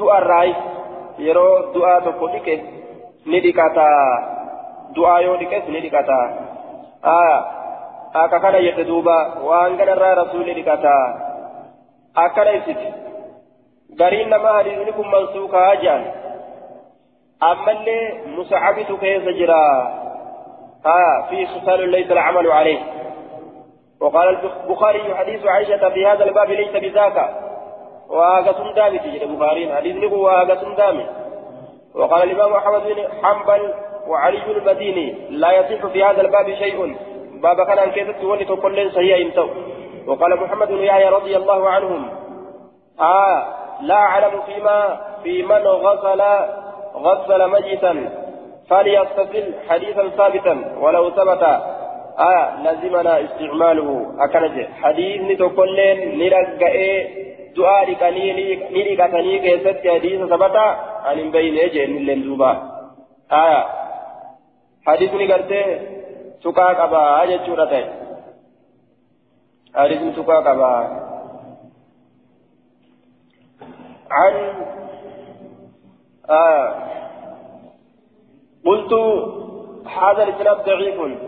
irraayis yeroo du'aa tokko dhiqe ni dhiqata du'aa yoo dhiqes ni dhiqata akka kana jedhe duuba waan ganarraa rasuulli dhiqata akkana ibsiti. Gariin namaa hadiisni kun mansuukaa jedhan ammallee musacabitu keessa jira. في خصال ليس العمل وقال البخاري حديث عائشة في هذا الباب ليس بذاك واغا دامي تجد البخاري حديث نقول واغا دامي وقال الإمام أحمد بن حنبل وعلي المديني لا يصح في هذا الباب شيء باب كان أن كيست ولي تقول صحيح يمتو وقال محمد بن يحيى رضي الله عنهم. آه لا أعلم فيما في من غسل غسل ميتا فليغتسل حديثا ثابتا ولو ثبت. آه لزمنا استعماله. أكنج. حديث نتقلين نرقئ du'aa dhiqanii ni dhiqatanii keessatti hadiisa sabata an hin beeyne jeen illeen tuqaa qabaa jechuudha ta'e. Hadiisni tuqaa qabaa عن آه قلت هذا الاسناد ضعيف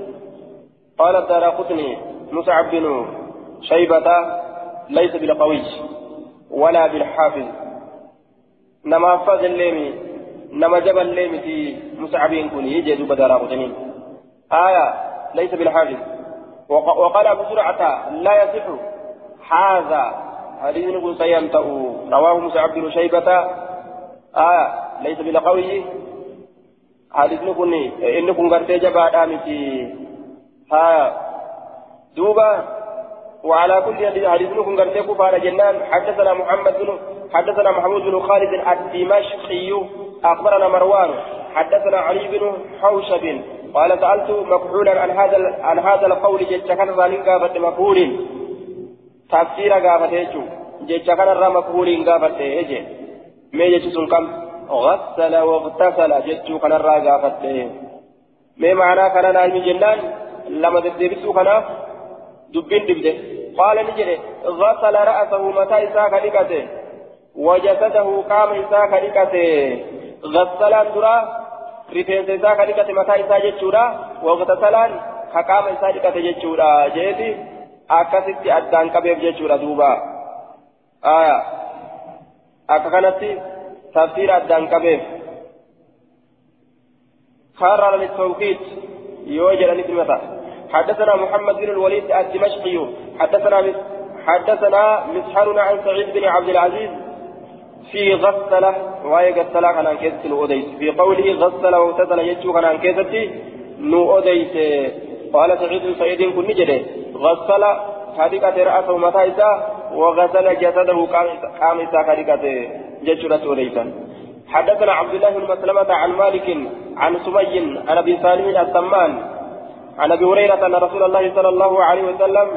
قال الدار قطني مصعب بن شيبة ليس بالقوي ولا بالحافظ نما فاز الليمي نما جبل الليمي في مصعبين كوني يجي بدر قطنين آية ليس بالحافظ وقال أبو زرعة لا يصح هذا. حديث نقول سيمتأ رواه مصعب بن شيبة. آية ليس بالقوي حديث نقول إنكم قرتي جبا آمتي. ها دوبا وعلى كل حديث نكون قرتيكو فعلى جنان. حدثنا محمد بن حدثنا محمود بن خالد الدمشقي. أخبرنا مروان. حدثنا علي بن حوشب. قال سألت مكحولا عن هذا عن هذا القول جت كان ذلك قافت مكحول تفسير قافت يجو جت كان الرا مكحول قافت يجي ما جت كم؟ غسل واغتسل. جت كان الرا قافت ما معنى كان نعلم جنان؟ لما تدبسوا كناف دبين دبده. قال نجري غسل رأسه متى إساك لكته وجسده قام إساك لكته غسلان درا رفينس إساك لكته متى إساك جتشورا واغتسلان كقام إساك لكته جتشورا جيتي akkasitti addaan qabeef jechuudha duuba. Aya. Akka kanatti tafsiira addaan qabeef. Kaarraa lalitawqiit yoo jedhanitti mata حدثنا محمد بن الوليد الدمشقي حدثنا حدثنا مسحر عن سعيد بن عبد العزيز في غسل وهي غسل كان عن كيسة الأوديس في قوله غسل واغتسل يجو كان عن كيسة نو أوديس. قال سعيد سعيد كن نجده غسل حديقة رأسه متى وغسل جسده قام إسا حديقة ججرة أوديسا. حدثنا عبد الله بن مسلمة عن مالك عن سمي عن أبي سالم السمان عن أبي هريرة أن رسول الله صلى الله عليه وسلم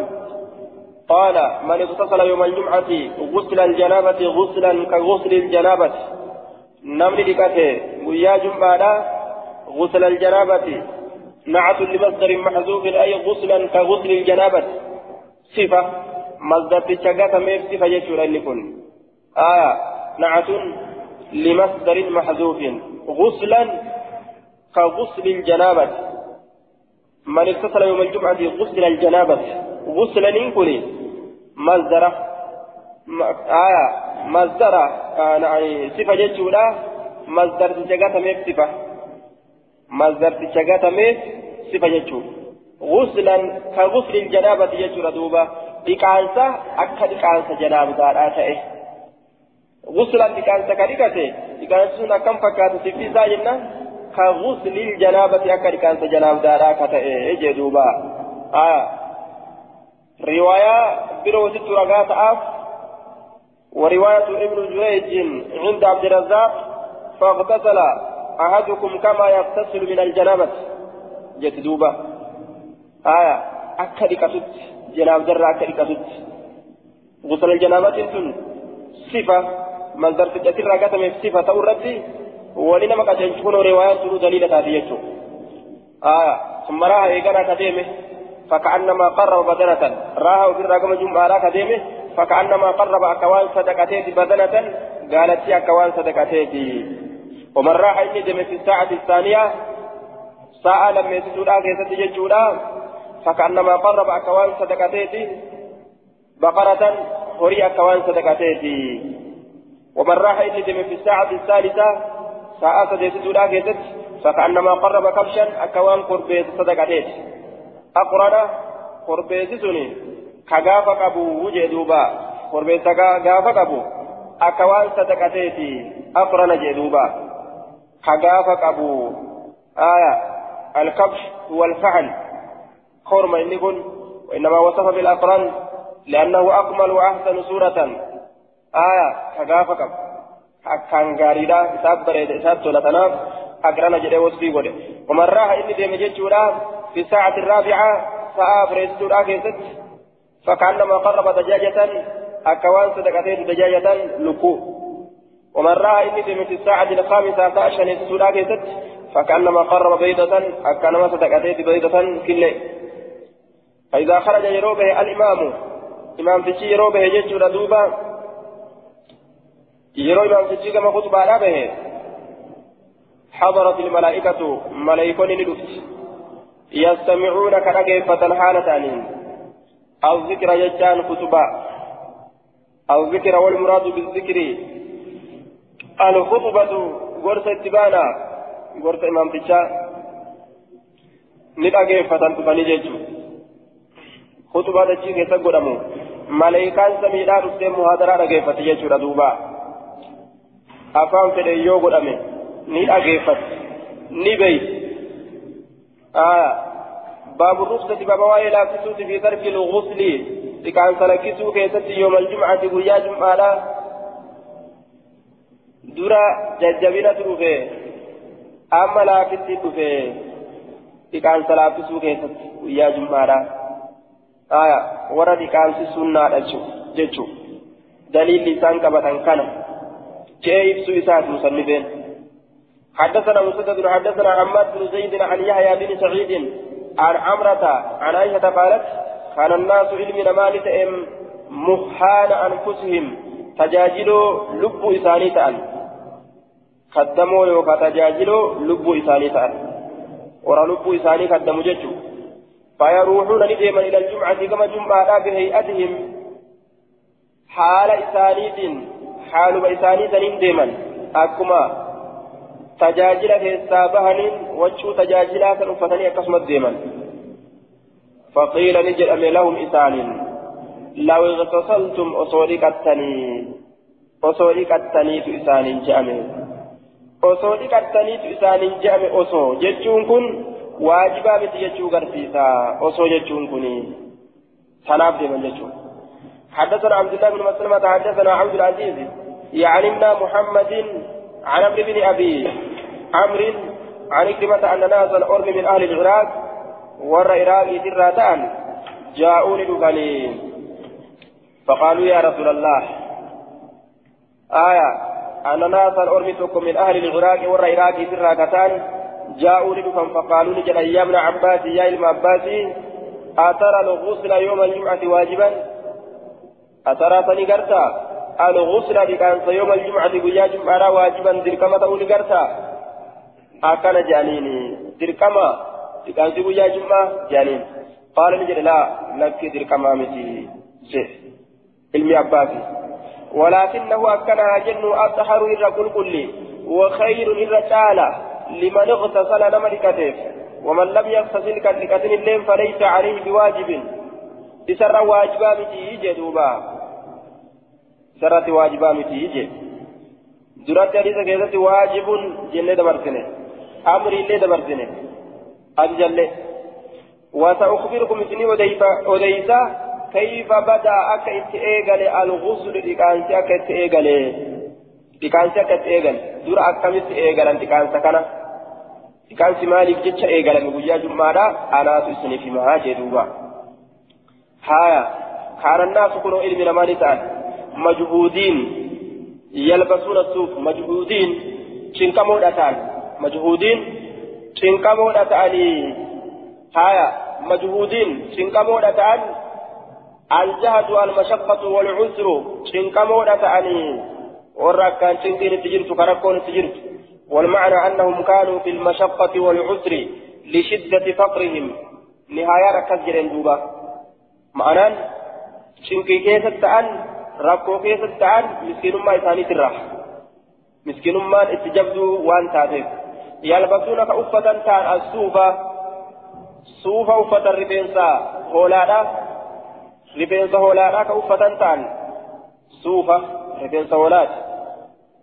قال من اغتسل يوم الجمعة غسل الجنابة غسلا كغسل الجنابة. نمني لكته ويا جمعة غسل الجنابة نعت لمصدر محذوف أي غسلا كغسل الجنابة. صفة مصدر تشجعت ميف صفة يشور أن يكون آية نعت لمصدر محذوف غسلا كغسل الجنابة. من اغتسل يوم الجمعة غسل الجنابة. غسلا ينكني مصدر آية مصدر آه صفة يشورا مصدر تشجعت ميف صفة مصدر تشجعت ميف صفة يشور غسلا كغسل الجنابة يشور دوبا dhiqaansa akka dhiqaansa janaabaadhaa ta'e guslan dhiqaansa ka dhiqate dhiqaansi sun akkam fakkaata sifti isaa jenna ka guslil janaabati akka dhiqaansa janaabaadhaa ka ta'e jee duuba riwaayaa biroo sittu ragaa ta'aaf ورواية ابن جريج عند عبد الرزاق فاغتسل أحدكم كما يغتسل من الجنابة. جت دوبة. آية. أكدك جناب درا كريكتت غسل الجنابة تن صفة. مصدر تجتر راكتم صفة تورتي ولنا ما كان تكون رواية تلو دليل تاتيته آه ثم راها إيقنا كديمه فكأنما قرب بدنة. راها وفي الرقم جمعة راها كديمه فكأنما قرب أكوان صدقتين بدنة. قالت يا أكوان صدقتين ومن راح إني دم في الساعة الثانية ساعة لم يسجد آخر ستجد فكأنما قرب أكوان صدقتيتي بقرة هري أكوان صدقتيتي ومن راح يتدم في الساعة الثالثة ساعة سديتي لا فكأنما قرب كبشا أكوان قربيت صدقتيتي أقرن قربيت سني كغافة أبو وجه دوبا قربيت غافة أبو أكوان صدقتيتي أقرن جدوبا كغافة أبو آية الكبش والفعل خرم إني كن وإنما وصف بالأقران لأنه أكمل وأحسن صورة آية كغافك أكان غاريدا إساب بريد إساب تولتناف أقران جدي وصفي قد ومن راح إني ديم جيتشورا في الساعة الرابعة ساعة بريد سورا كيست فكأنما قرب دجاجة أكوان صدقتين دجاجة لكو. ومن رأى إني في الساعة الخامسة عشر سورا كيست فكأنما قرب بيضة أكنما صدقتين بيضة كله فإذا خرج يروبه الإمام إمام تشي يروبه يجور دوبا. يرو إمام تشي كما خطبة به. حضرت الملائكة ملائكون للفت يستمعون كنجفة حالة أو ذكر يجان خطبة. أو ذكر والمراد بالذكر الخطبة غرس اتبانا. غرس إمام تشا ندأجفة تفني جيجو. خطبة دجي كيسا قدمو. ملائكان سميدان رسين مهادرة رقيفة يجور دوبا أفهم فدي يو قدمي. ني رقيفة ني بيت آه باب الرخصة باب وائل أكسوت في ترك الغسل. لكان سلكسو كيسة يوم الجمعة ويا جمعة. dura jajjabina dhufe amma laafitti dhufe dhiqaan salaafisuu keessatti guyyaa jum'aadha آية ورد كانسي سنة جتشو دليل لسان كبتن كان. كيف سويسات مسلمين حدثنا مسدد حدثنا عماد بن زيد عن يحيى بن سعيد عن عمرة عن عائشة قالت كان الناس علم مالك ام مخان أنفسهم. تجاجلوا لب إساني تأل. قدموا يوكا تجاجلوا لب إساني تأل. ورا لب إساني قدموا جتشو فيروحون نديما إلى الجمعة كما جمعة بهيئتهم. حال إسانيد حال إسانيد نديما أكما تجاجل كيسا بهن وجه تجاجلا كنفتني أكسمت ديما فقيل نجل أمي لهم إسان لو اغتصلتم أصولكتني أصولكتني في إسان جأمي أصولكتني في إسان جأمي أصو جتشون كن واجبا متي جتشو غرسيسا أصو جتشون كني سناب دي من جتشو حدثنا عبد الله بن مسلمة حدثنا عبد العزيز ابن محمد عن عمرو بن أبي عمرو عن كلمة أن ناسا أرم من أهل العراق ور عراقي دراتان جاءوني دفني فقالوا يا رسول الله آية أن ناسا أرمتكم من أهل العراق ور عراقي دراتان جاءوا لدفن فقالوا لجل يا ابن عباس يا ابن عباس أترى الغسل يوم الجمعة واجبا؟ أترى تنقرتا الغسل لكان يوم الجمعة ويا جمعة واجبا دركما تقول قرتا أكن جانيني دركما لكان ويا جمعة جانين. قال نجل لا لك دركما متي علمي عباسي ولكنه أكنها جن أطهر إلا كل كل وخير إلا تعالى لمن اغتسل نملكته ومن لم يغتسل كالكتن الليل فليس عليه بواجب. إسر واجبا متي جدوبا سرت واجبا متي جد درات حديث كيست واجب جنة دبرتنه أمر اللي دبرتنه أجل وسأخبركم سني وديسا كيف بدا أكا إتئيغل الغسل لكانسي أكا إتئيغل لكانسي أكا إتئيغل دور أكا إتئيغل لكانسا كان لكانسي مالك جتش إيغل نبويا جمعنا أنا تسني في مهاجة دوبا هايا كان الناس كانوا علم لما نتعال مجهودين يلبسون الصوف مجهودين شنكمو أتان مجهودين شنكمو أتاني هايا مجهودين شنكمو أتان الجهد والمشقة والعسر شنكمو تعني ورا كان شنكين تجرت كركون تجرت والمعنى أنهم كانوا في المشقة والعسر لشدة فقرهم نهاية ركز جرين دوبا. معنى شنكي كيف تأن ركو كيف تأن مسكين ما يساني تراح مسكين ما اتجبدوا وان تاتيف يلبسون كأفة تان الصوفة صوفة أفة الربينسا هولادا rifeensa hoolaadhaa ka uffatan ta'an suufa rifeensa hoolaati.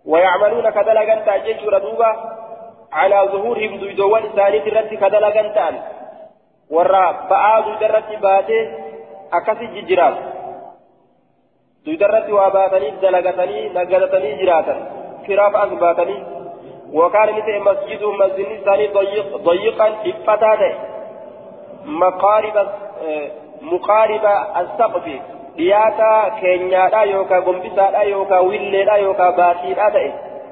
ويعملون كدلغا تاجيشورا دوبا على ظهورهم دويدوان إسانيت الرد كدلغا تان ورا بآ دويدرت باتي أكسي ججرات دويدرت واباتني دلغتني نقلتني جراتا كراف أثباتني وكان مثل مسجد مسجد إساني ضيق ضيقا إفتاته مقارب muqaariba as-saqfi dhiyaata keenyaadha yookaan gombisaadha yookaan willeedha yookaan baatiidha ta'e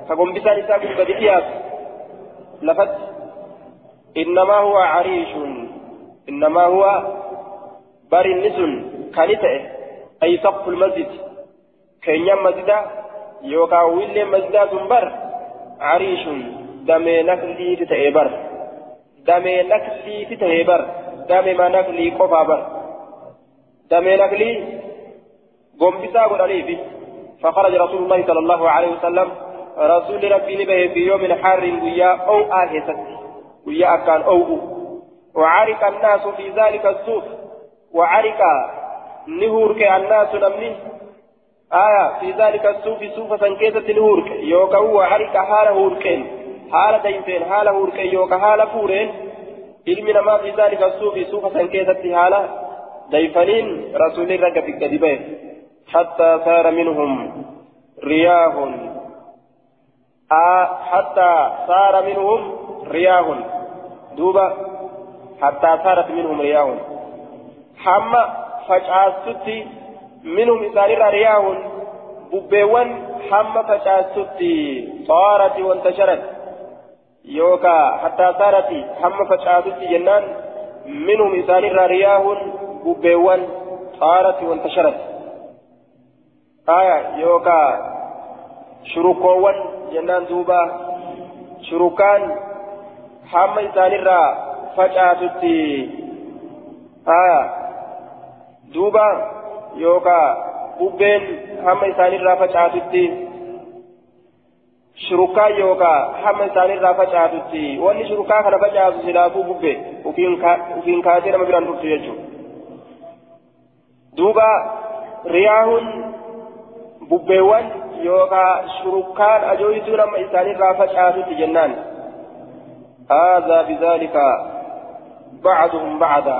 ka gombisaan isaa kun gadi dhiyaatu lafatti innamaa huwa cariishun innamaa huwa barinni sun kani keenyaan masjida yookaan willeen masjidaa sun bar cariishun damee nakliiti ta'e bar damee nakliiti ta'e bar damee ma naklii qofaa bar دمين أكلي قنبسا قدريبي فخرج رسول الله صلى الله عليه وسلم رسول ربي نبه في يوم حار ويا أو آهست ويا كان أو وعرك الناس في ذلك السوق وعرك نهورك الناس نمني آية في ذلك السوق سوف سنكيسة نهورك. يوكا هو عرك حال هوركين. حال دينتين حال هوركين. يوكا حال فورين. علمنا ما في ذلك السوق سوف سنكيسة حال ديفنين. رسول الرقة في الكذبين حتى صار منهم رياه آه حتى صار منهم رياه دوبا حتى صارت منهم رياه حما فجأة منهم إسرائيل رياه ببيوان حما فجأة صارت وانتشرت يوكا حتى صارت حما فجأة جنان منهم إسرائيل رياه بوبيوان صارت وانتشرت آية يوكا شروكوان جنان دوبا شروكان حما إسانيرا فجأتي آية دوبا يوكا بوبين حما إسانيرا فجأتي shurukaa yookaa hamma isaanirraa facaatutti wanni shurukaa kana facaatu silaafuu bubbe ufiin kaatee nama biraan dhuftu jechuudha. duuba riyaahun bubbeewwan yookaan shurukkaan ajooyituun amma isaanirraa facaasutti jennaan هذا بذلك بعضهم بعضا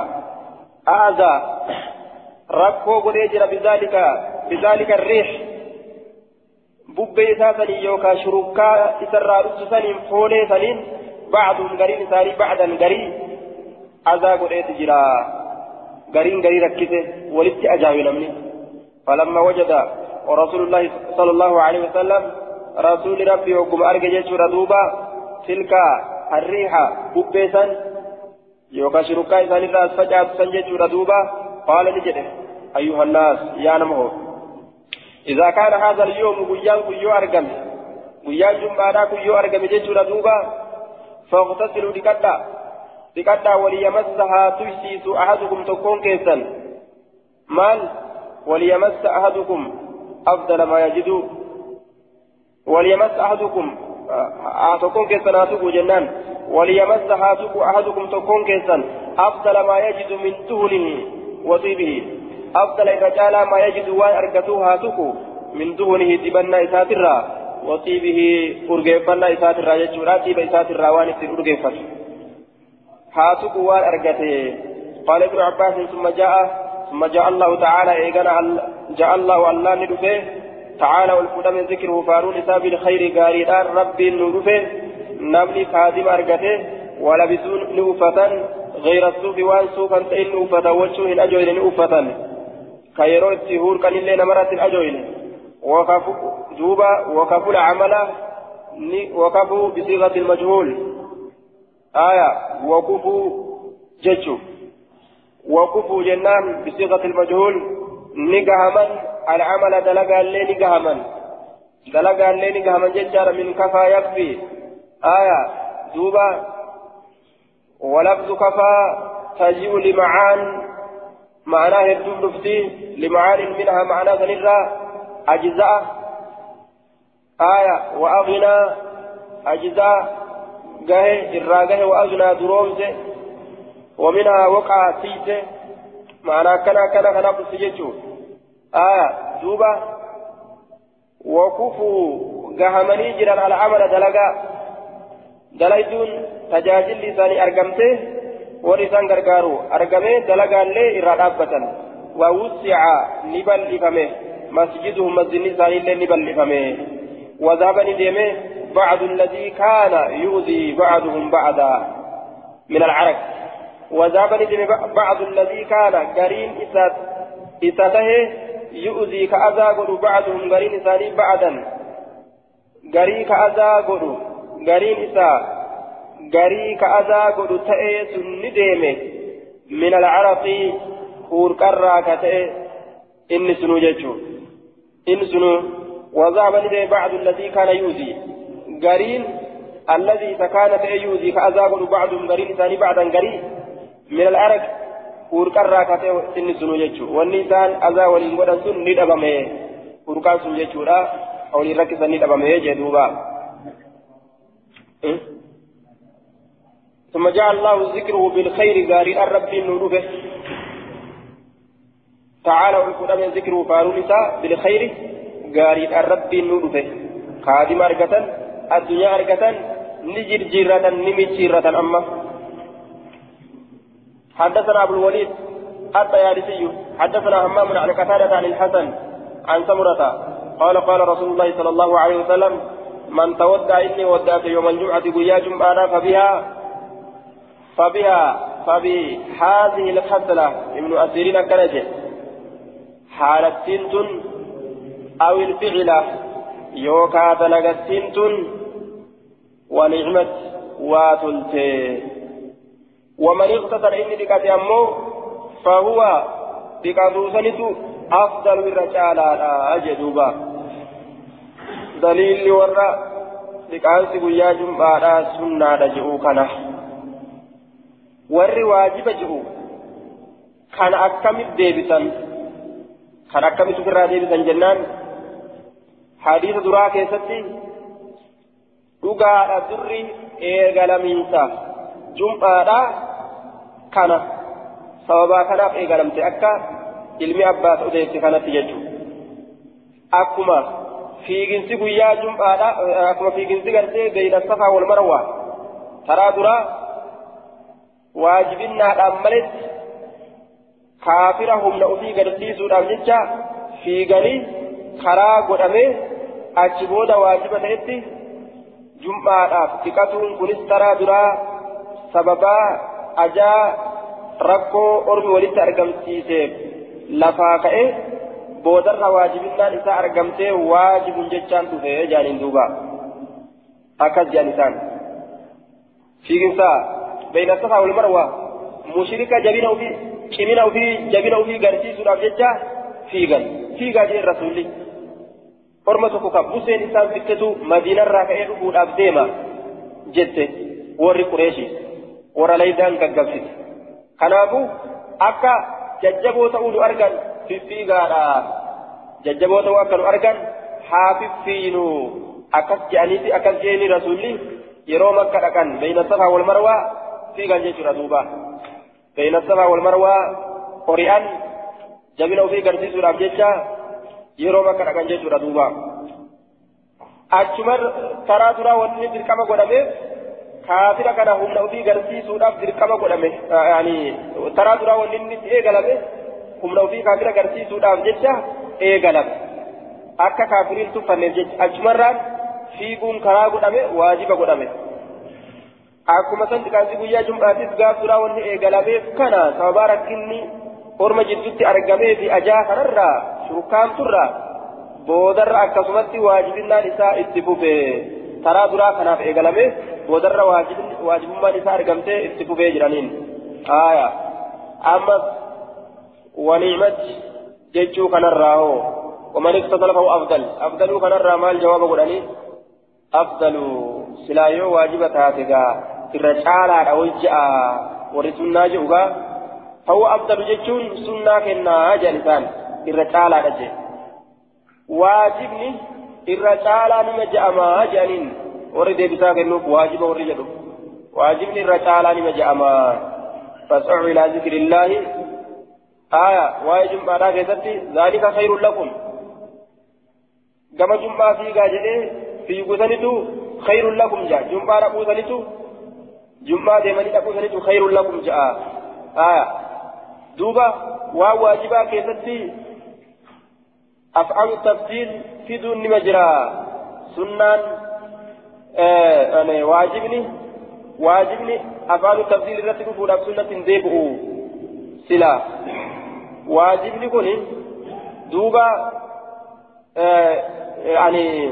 ركو قريجر بذلك بذلك الريح. ببي ساسني يوكا شركا إسرى رسسنين فولي سنين بعضهم قرين ساري بعدا قرين هذا قريجر قرين قرين ركزه ولدت أجاوي نمني فلما وجد ورسول الله صلى الله عليه وسلم رسول ربي وقم أرجع جيش دوبا تلك الريح ببيسا. يوكا شركا إسان الرأس فجأة سنجد دوبا قال نجده أيها الناس يا نمو. إذا كان هذا اليوم قيان قيو أرقم قيان جمعنا قيو أرقم جيشورا دوبا فاغتسلوا لكتا لكتا وليمسها تجسيس أحدكم تكون كيسا. مال وليمس أحدكم أفضل ما يجد. وليمس أحدكم تكون كيسا ناتوك جنان. وليمس أحدكم تكون كيسا. أفضل ما يجد من دهنه وطيبه أفضل إذا جعل ما يجد وان أركتوها تكو من دهنه تبنى إساترا. وطيبه أرقفنا إساترا. يجورا طيب إساترا وان أرقفت هاتكو وان أركته قال ابن عباس ثم جاء ثم جاء الله تعالى إيقنا جاء الله الله ندفه. تعالى والفود من ذكره فارون إساب الخير قاريدان ربي ندفه نبني خادم أركته ولبسون نوفة غير الصوف وأن صوفا تئن نوفة وجهه أجوين نوفة كيرو التهور كان اللي نمرت الأجوين وكفوا دوبا وكفوا العمل وكفوا بصيغة المجهول. آية وكفوا ججو. وكفوا جنان بصيغة المجهول. نقهما العمل دلقا اللي نقهما دلقا اللي نقهما ججار من كفى يكفي. آية دوبا ولفظ كفى تجيء لمعان معناه الدول دفتي لمعان منها معناه سنرى أجزاء آية وأغنى أجزاء جاه الراجه وأغنى درومز ومنها وقع تيته معناه كنا كنا كنا بسجتشو آية دوبا وكفوا جهمني جرا على عمل دلقا. دلائدون تجاجل لساني أرقمته warri isaan gargaaru argamee dalagaallee irraa dhaabbatan. Wawusica ni bal'ifame. Masjiduhum masjidni isaaniillee ni bal'ifame. وذهب نديمه بعض الذي كان يؤذي بعضهم بعضا من العرق وذهب نديمه بعض الذي كان قرين إسات إساته يؤذي كأذى قلوا بعضهم قرين إساني بعدا قرين كأذى قرين إسات garii ka azaa godhu ta'ee sun ni deeme. Min alcaraqi huurqarraa ka ta'e inni sunuu jechuu inni sunuu وذهب لدي بعض الذي كان يؤذي قرين الذي كان يؤذي كأذاب بعضهم قرين ثاني بعدا قرين من العرق ورقرا كتئ إن سنو يجو والنسان أذى ولين ودن سن ندبمه ورقان سن يجو لا أو لركز ندبمه جدوبا إيه؟ ثم جعل الله ذكره بالخير قاري الرب النور تعالى والقدام ذكره فارونسا بالخير قاري الرب النور خادم أرقة الدنيا أرقة نجر جيرة نمت جيرة أما. حدثنا أبو الوليد الطيالسي حدثنا همام عن قتادة عن الحسن عن سمرة قال قال رسول الله صلى الله عليه وسلم من تودع إني ودعت يوم الجمعة قيا جمعة فبها فبها فبهذه الخصلة ابن أسيرين كنجة حالة تنتن أو الفعلة يوكا دلغة تنتن ونعمة واتلتي. ومن اغتسل إني بكات أمو فهو بكاتوسنت أفضل الرجال على أجدوبا. دليل ورا بكاتي قيا جمعة سنة رجعوكنا warri waajiba jiru kana akkamit deebisan kan akkamitti ofirraa deebisan jennaan hadiisa duraa keessatti dhugaadha durri eegalamiinsa jum'aadha kana sababaa kanaaf eegalamte akka ilmi abbaas odeesse kanatti jechuudha akkuma fiiginsi guyyaa jum'aadha akkuma fiiginsi gartee beeyna safaa wal marawaa taraa duraa waajibinnaadhaan maletti kaafira humna ofii garsiisuudhaaf jecha fiiganii karaa godhamee achi booda waajiba ta'etti jum'aadhaaf dhiqatuun kunis taraa duraa sababaa ajaa rakkoo ormi walitti argamsiiseef lafaa ka'e boodarra waajibinnaan isaa argamtee waajibun jechaan dhufe jaaniin duuba akkas jedhan isaan fiiginsa بين الصفا والمروة مشركة جبينه في كمينه في جبينه في قرسي سورة ججة فيغن فيغا جي الرسول orma tokko kan buseen isaan fittetu madiinarraa ka'ee dhufuudhaaf deema jette warri qureeshi warra laydaan gaggabsite kanaafuu akka jajjaboo ta'uu nu argan fiffiigaadha jajjaboo ta'uu akka nu argan haa fiffiinu akkas je'aniiti akkas je'anii rasuulli yeroo makka dhaqan beeyna safaa wal marwaa fiigan jechuudha duuba beeyna safaa wal marwaa hori'an jabina ofii garsiisuudhaaf jecha yeroo makka dhaqan jechuudha duuba achuma taraa duraa wanni dirqama godhameef kaafira kana humna ofii garsiisuudhaaf dirqama godhame taraa duraa wanni inni eegalame humna ofii kaafira garsiisuudhaaf jecha eegalame akka kaafiriin tuffanneef jecha achumarraan fiiguun karaa godhame waajiba godhame. Akkuma san xiqqaansi guyyaa jum'aatis gaaf duraa wanni eegalameef kana sababaa rakkinni orma jidduutti argamee fi ajaa kanarraa shurkaamturraa boodarra akkasumatti waajibinnaan isaa itti fufe taraa duraa kanaaf eegalame boodarra waajibummaan isaa argamtee itti fufee jiraniin. Ammas waniimati jechuu kanarraa hoo ومن اقتصل فهو أفضل. أفضل كان الرمال جواب قراني أفضل. سلايو واجبة هاتيغا الرجال أو الجاء ورسولنا جوغا فهو أفضل جتون سنة كنا جالسان الرجال أجي واجبني الرجال نما جاءما جانين ورد بسا كنوك واجب ورد واجبني الرجال نما جاءما فاسعوا إلى ذكر الله. آية واجب ما ذلك خير لكم. كما جمعة في قاجده في قتلته خير لكم جاء. جمعة قتلته جمعة ديماني قتلته خير لكم جاء. آية. دوبا وواجبا كيستي أفعال التفصيل في دون مجرى. سنان آه أنا واجبني واجبني أفعال التفصيل التي تفعل سنة ديبؤ سلا واجبني كوني دوبا آه يعني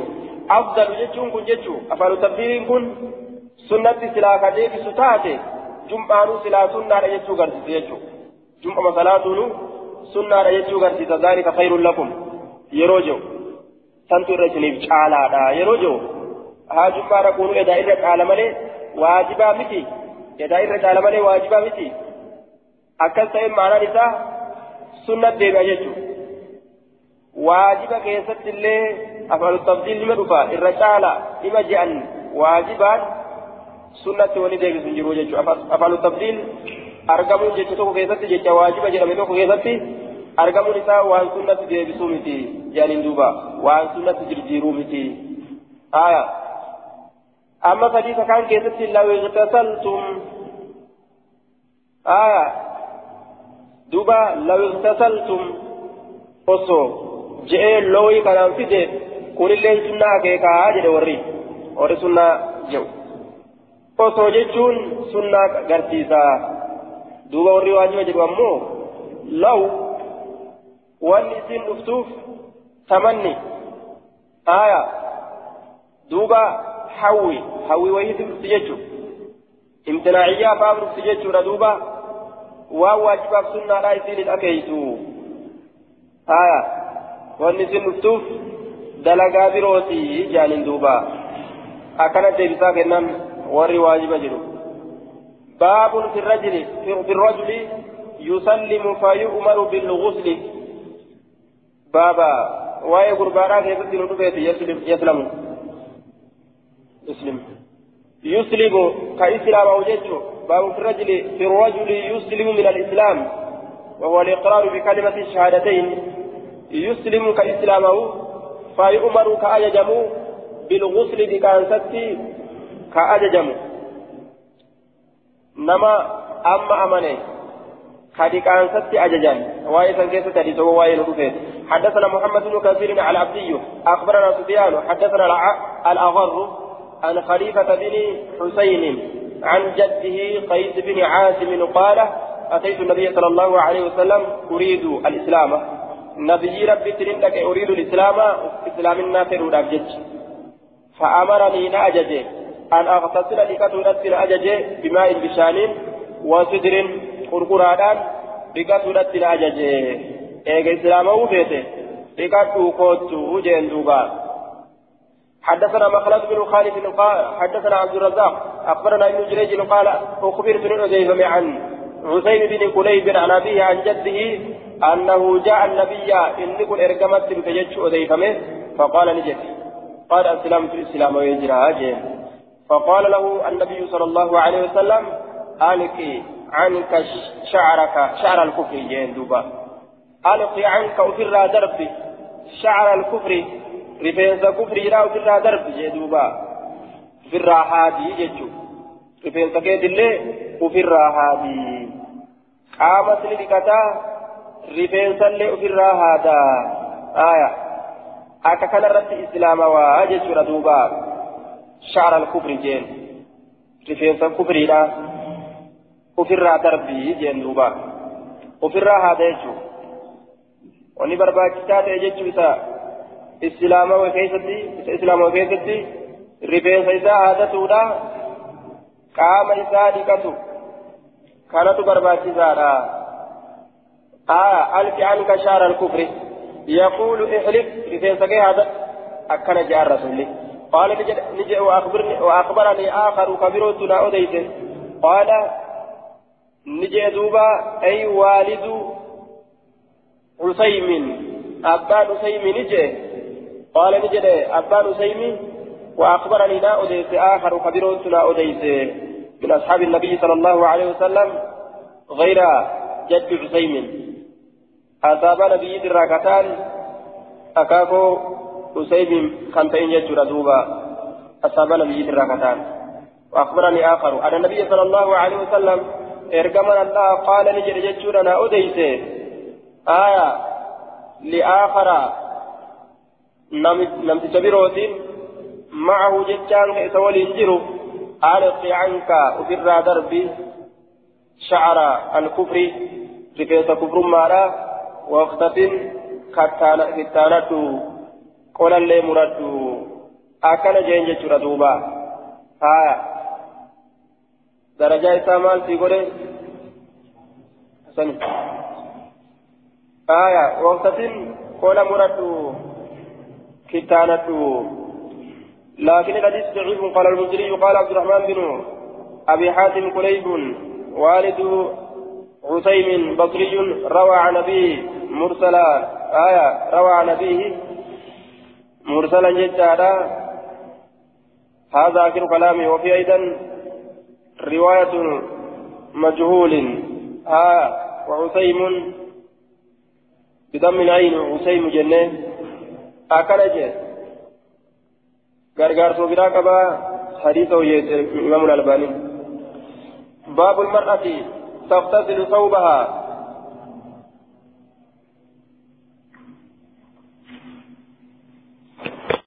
أفضل جتون كن جتو أفعل تبديل كن سنة سلا كديك ستاتي جمعة سلا سنة جتو قرسي جتو جمعة صلاة سنة جتو قرسي ذلك خير لكم يروجو santu irra isiniif caalaadha. Yeroo jiru haa jummaa raquunu edaa irra caala malee waajibaa miti. Edaa irra caala malee waajibaa miti. Akkas ta'e maanaan isaa sunnat deebi'a jechuudha waajiba keessatti illee afaan tabdiil nima dhufa irra caala ima je'an waajibaan sunnatti wani deebisu hin jiru jechuudha afaan tabdiil argamuun jecha tokko keessatti jecha waajiba jedhame tokko keessatti argamuun isaa waan sunnatti deebisuu miti jedhaniin duuba waan sunnatti jirjiiruu miti aya amma hadiisa kaan keessatti law igtasaltum aya duuba law igtasaltum osoo je'ee looyii kanaan fide kunillee sunnaa akeekaa jedhe warri warri sunnaa jedhu osoo jechuun sunnaa garsiisaa duuba warri waajiba jedhu ammoo law wanni isin dhuftuuf tamanni aya duuba hawwi hawwi wayiiti dhufti jechu imtinaaciyyaa faaf dhufti jechuudha duuba waan waajibaaf sunnaadhaa isinin akeeysu aya wanni isin dhuftuuf dalagaa birooti jaaniin duuba akkana deebisaa kennan warri waajiba jedhu baabun fi الرجل في الرجل يسلم فيؤمر بالغسل بابا واي غربانا كيف تنو يسلم يسلم يسلم يسلم كإسلام أو جيشه باب في الرجل في الرجل يسلم من الإسلام وهو الإقرار بكلمة الشهادتين. يسلم كإسلامه فيؤمر كأججم بالغسل بكانستي كأججم. نما أما أمنه كدكانستي أججان واي سنكيس تديس واي نرفيت حدثنا محمد بن كثير على عبدي أخبرنا سفيان حدثنا الأغر. عن خليفة بن حسين عن جده قيس بن عاصم قال أتيت النبي صلى الله عليه وسلم أريد الإسلام. نبي ربي ترندك أريد الإسلام إسلام النافر أبجد فأمرني نأجج أن أغتسل لكتو رتل أججي بماء بشان وسدر قرقرادان. لكتو رتل أججي إيجا إسلام وفيته لكتو قوتو وجين دوبا حدثنا مخلد بن خالد حدثنا عبد الرزاق أخبرنا ابن جريج قال أخبرت من أزيفة عن حسين بن قليب عن أبيه عن جده أنه جاء النبي إن كن إرقمت بكجج أزيفة فقال نجد قال أسلمت الإسلام ويجرى فقال له النبي صلى الله عليه وسلم ألقي عنك شعرك شعر الكفر جين دوبا. ألقي عنك أفر دربي شعر الكفر rifeensa kufriidhaa ofirraa darbi jee duuba ofirraa haadii jechuu rifeensa keetillee ofirraa haadii qaama sini dhiqataa rifeensallee ofirraa haadaa aya akka kanarratti islaamawaa jechuudha duuba sha'ara alkufri jeen rifeensa kufriidhaa ofirraa darbii jeen duuba ofirraa haada jechuu wanni barbaachisaa ta'e jechuu isaa islaama keessatti islaama keessatti rifeensa isaa haadatuudha qaama isaa dhiqatu kanatu barbaachisaadha. آية ألف عنك شعر الكفر يقول احلف رفين سكي هذا أكن جاء الرسول قال نجي وأخبرني وأخبرني آخر كبيرتنا أديت قال نجي دوبا أي والد عسيم أبا عسيم نجي قال نجد أبان سيمي وأخبرني لا أديس آخر خبيرت لا أديس من أصحاب النبي صلى الله عليه وسلم غير جد حسيم أصاب نبي الراكتان أكاكو حسيم خمسين يجر دوبا أصاب نبي الراكتان وأخبرني آخر. أن النبي صلى الله عليه وسلم إرجمنا الله قال نجد جدنا أديس. آية لآخر namticha birootiin macahu jechaan ka isa waliin jiru alqi canka ofirraa darbi shacra alkufri rifeensa kufrummaadha waqtatin kittaanadhu qolallee muradhu akkana jeen jechuudha duuba haya darajaa isaa maal sii godhe haya waqtatin qola muradhu كتانته لكن الحديث ضعيف. قال المنذري قال عبد الرحمن بن أبي حاتم كليب والد عثيم بصري روى عن أبيه مرسلا. آية روى عن أبيه مرسلا جدا هذا آخر كلامه وفي أيضا رواية مجهول. آه وعثيم بضم العين. عثيم جنة. Akkana jee gargaarsoo biraa qabaa hadiisa hojjete imaamul albaaniin baabul mar'ati تغتسل ثوبها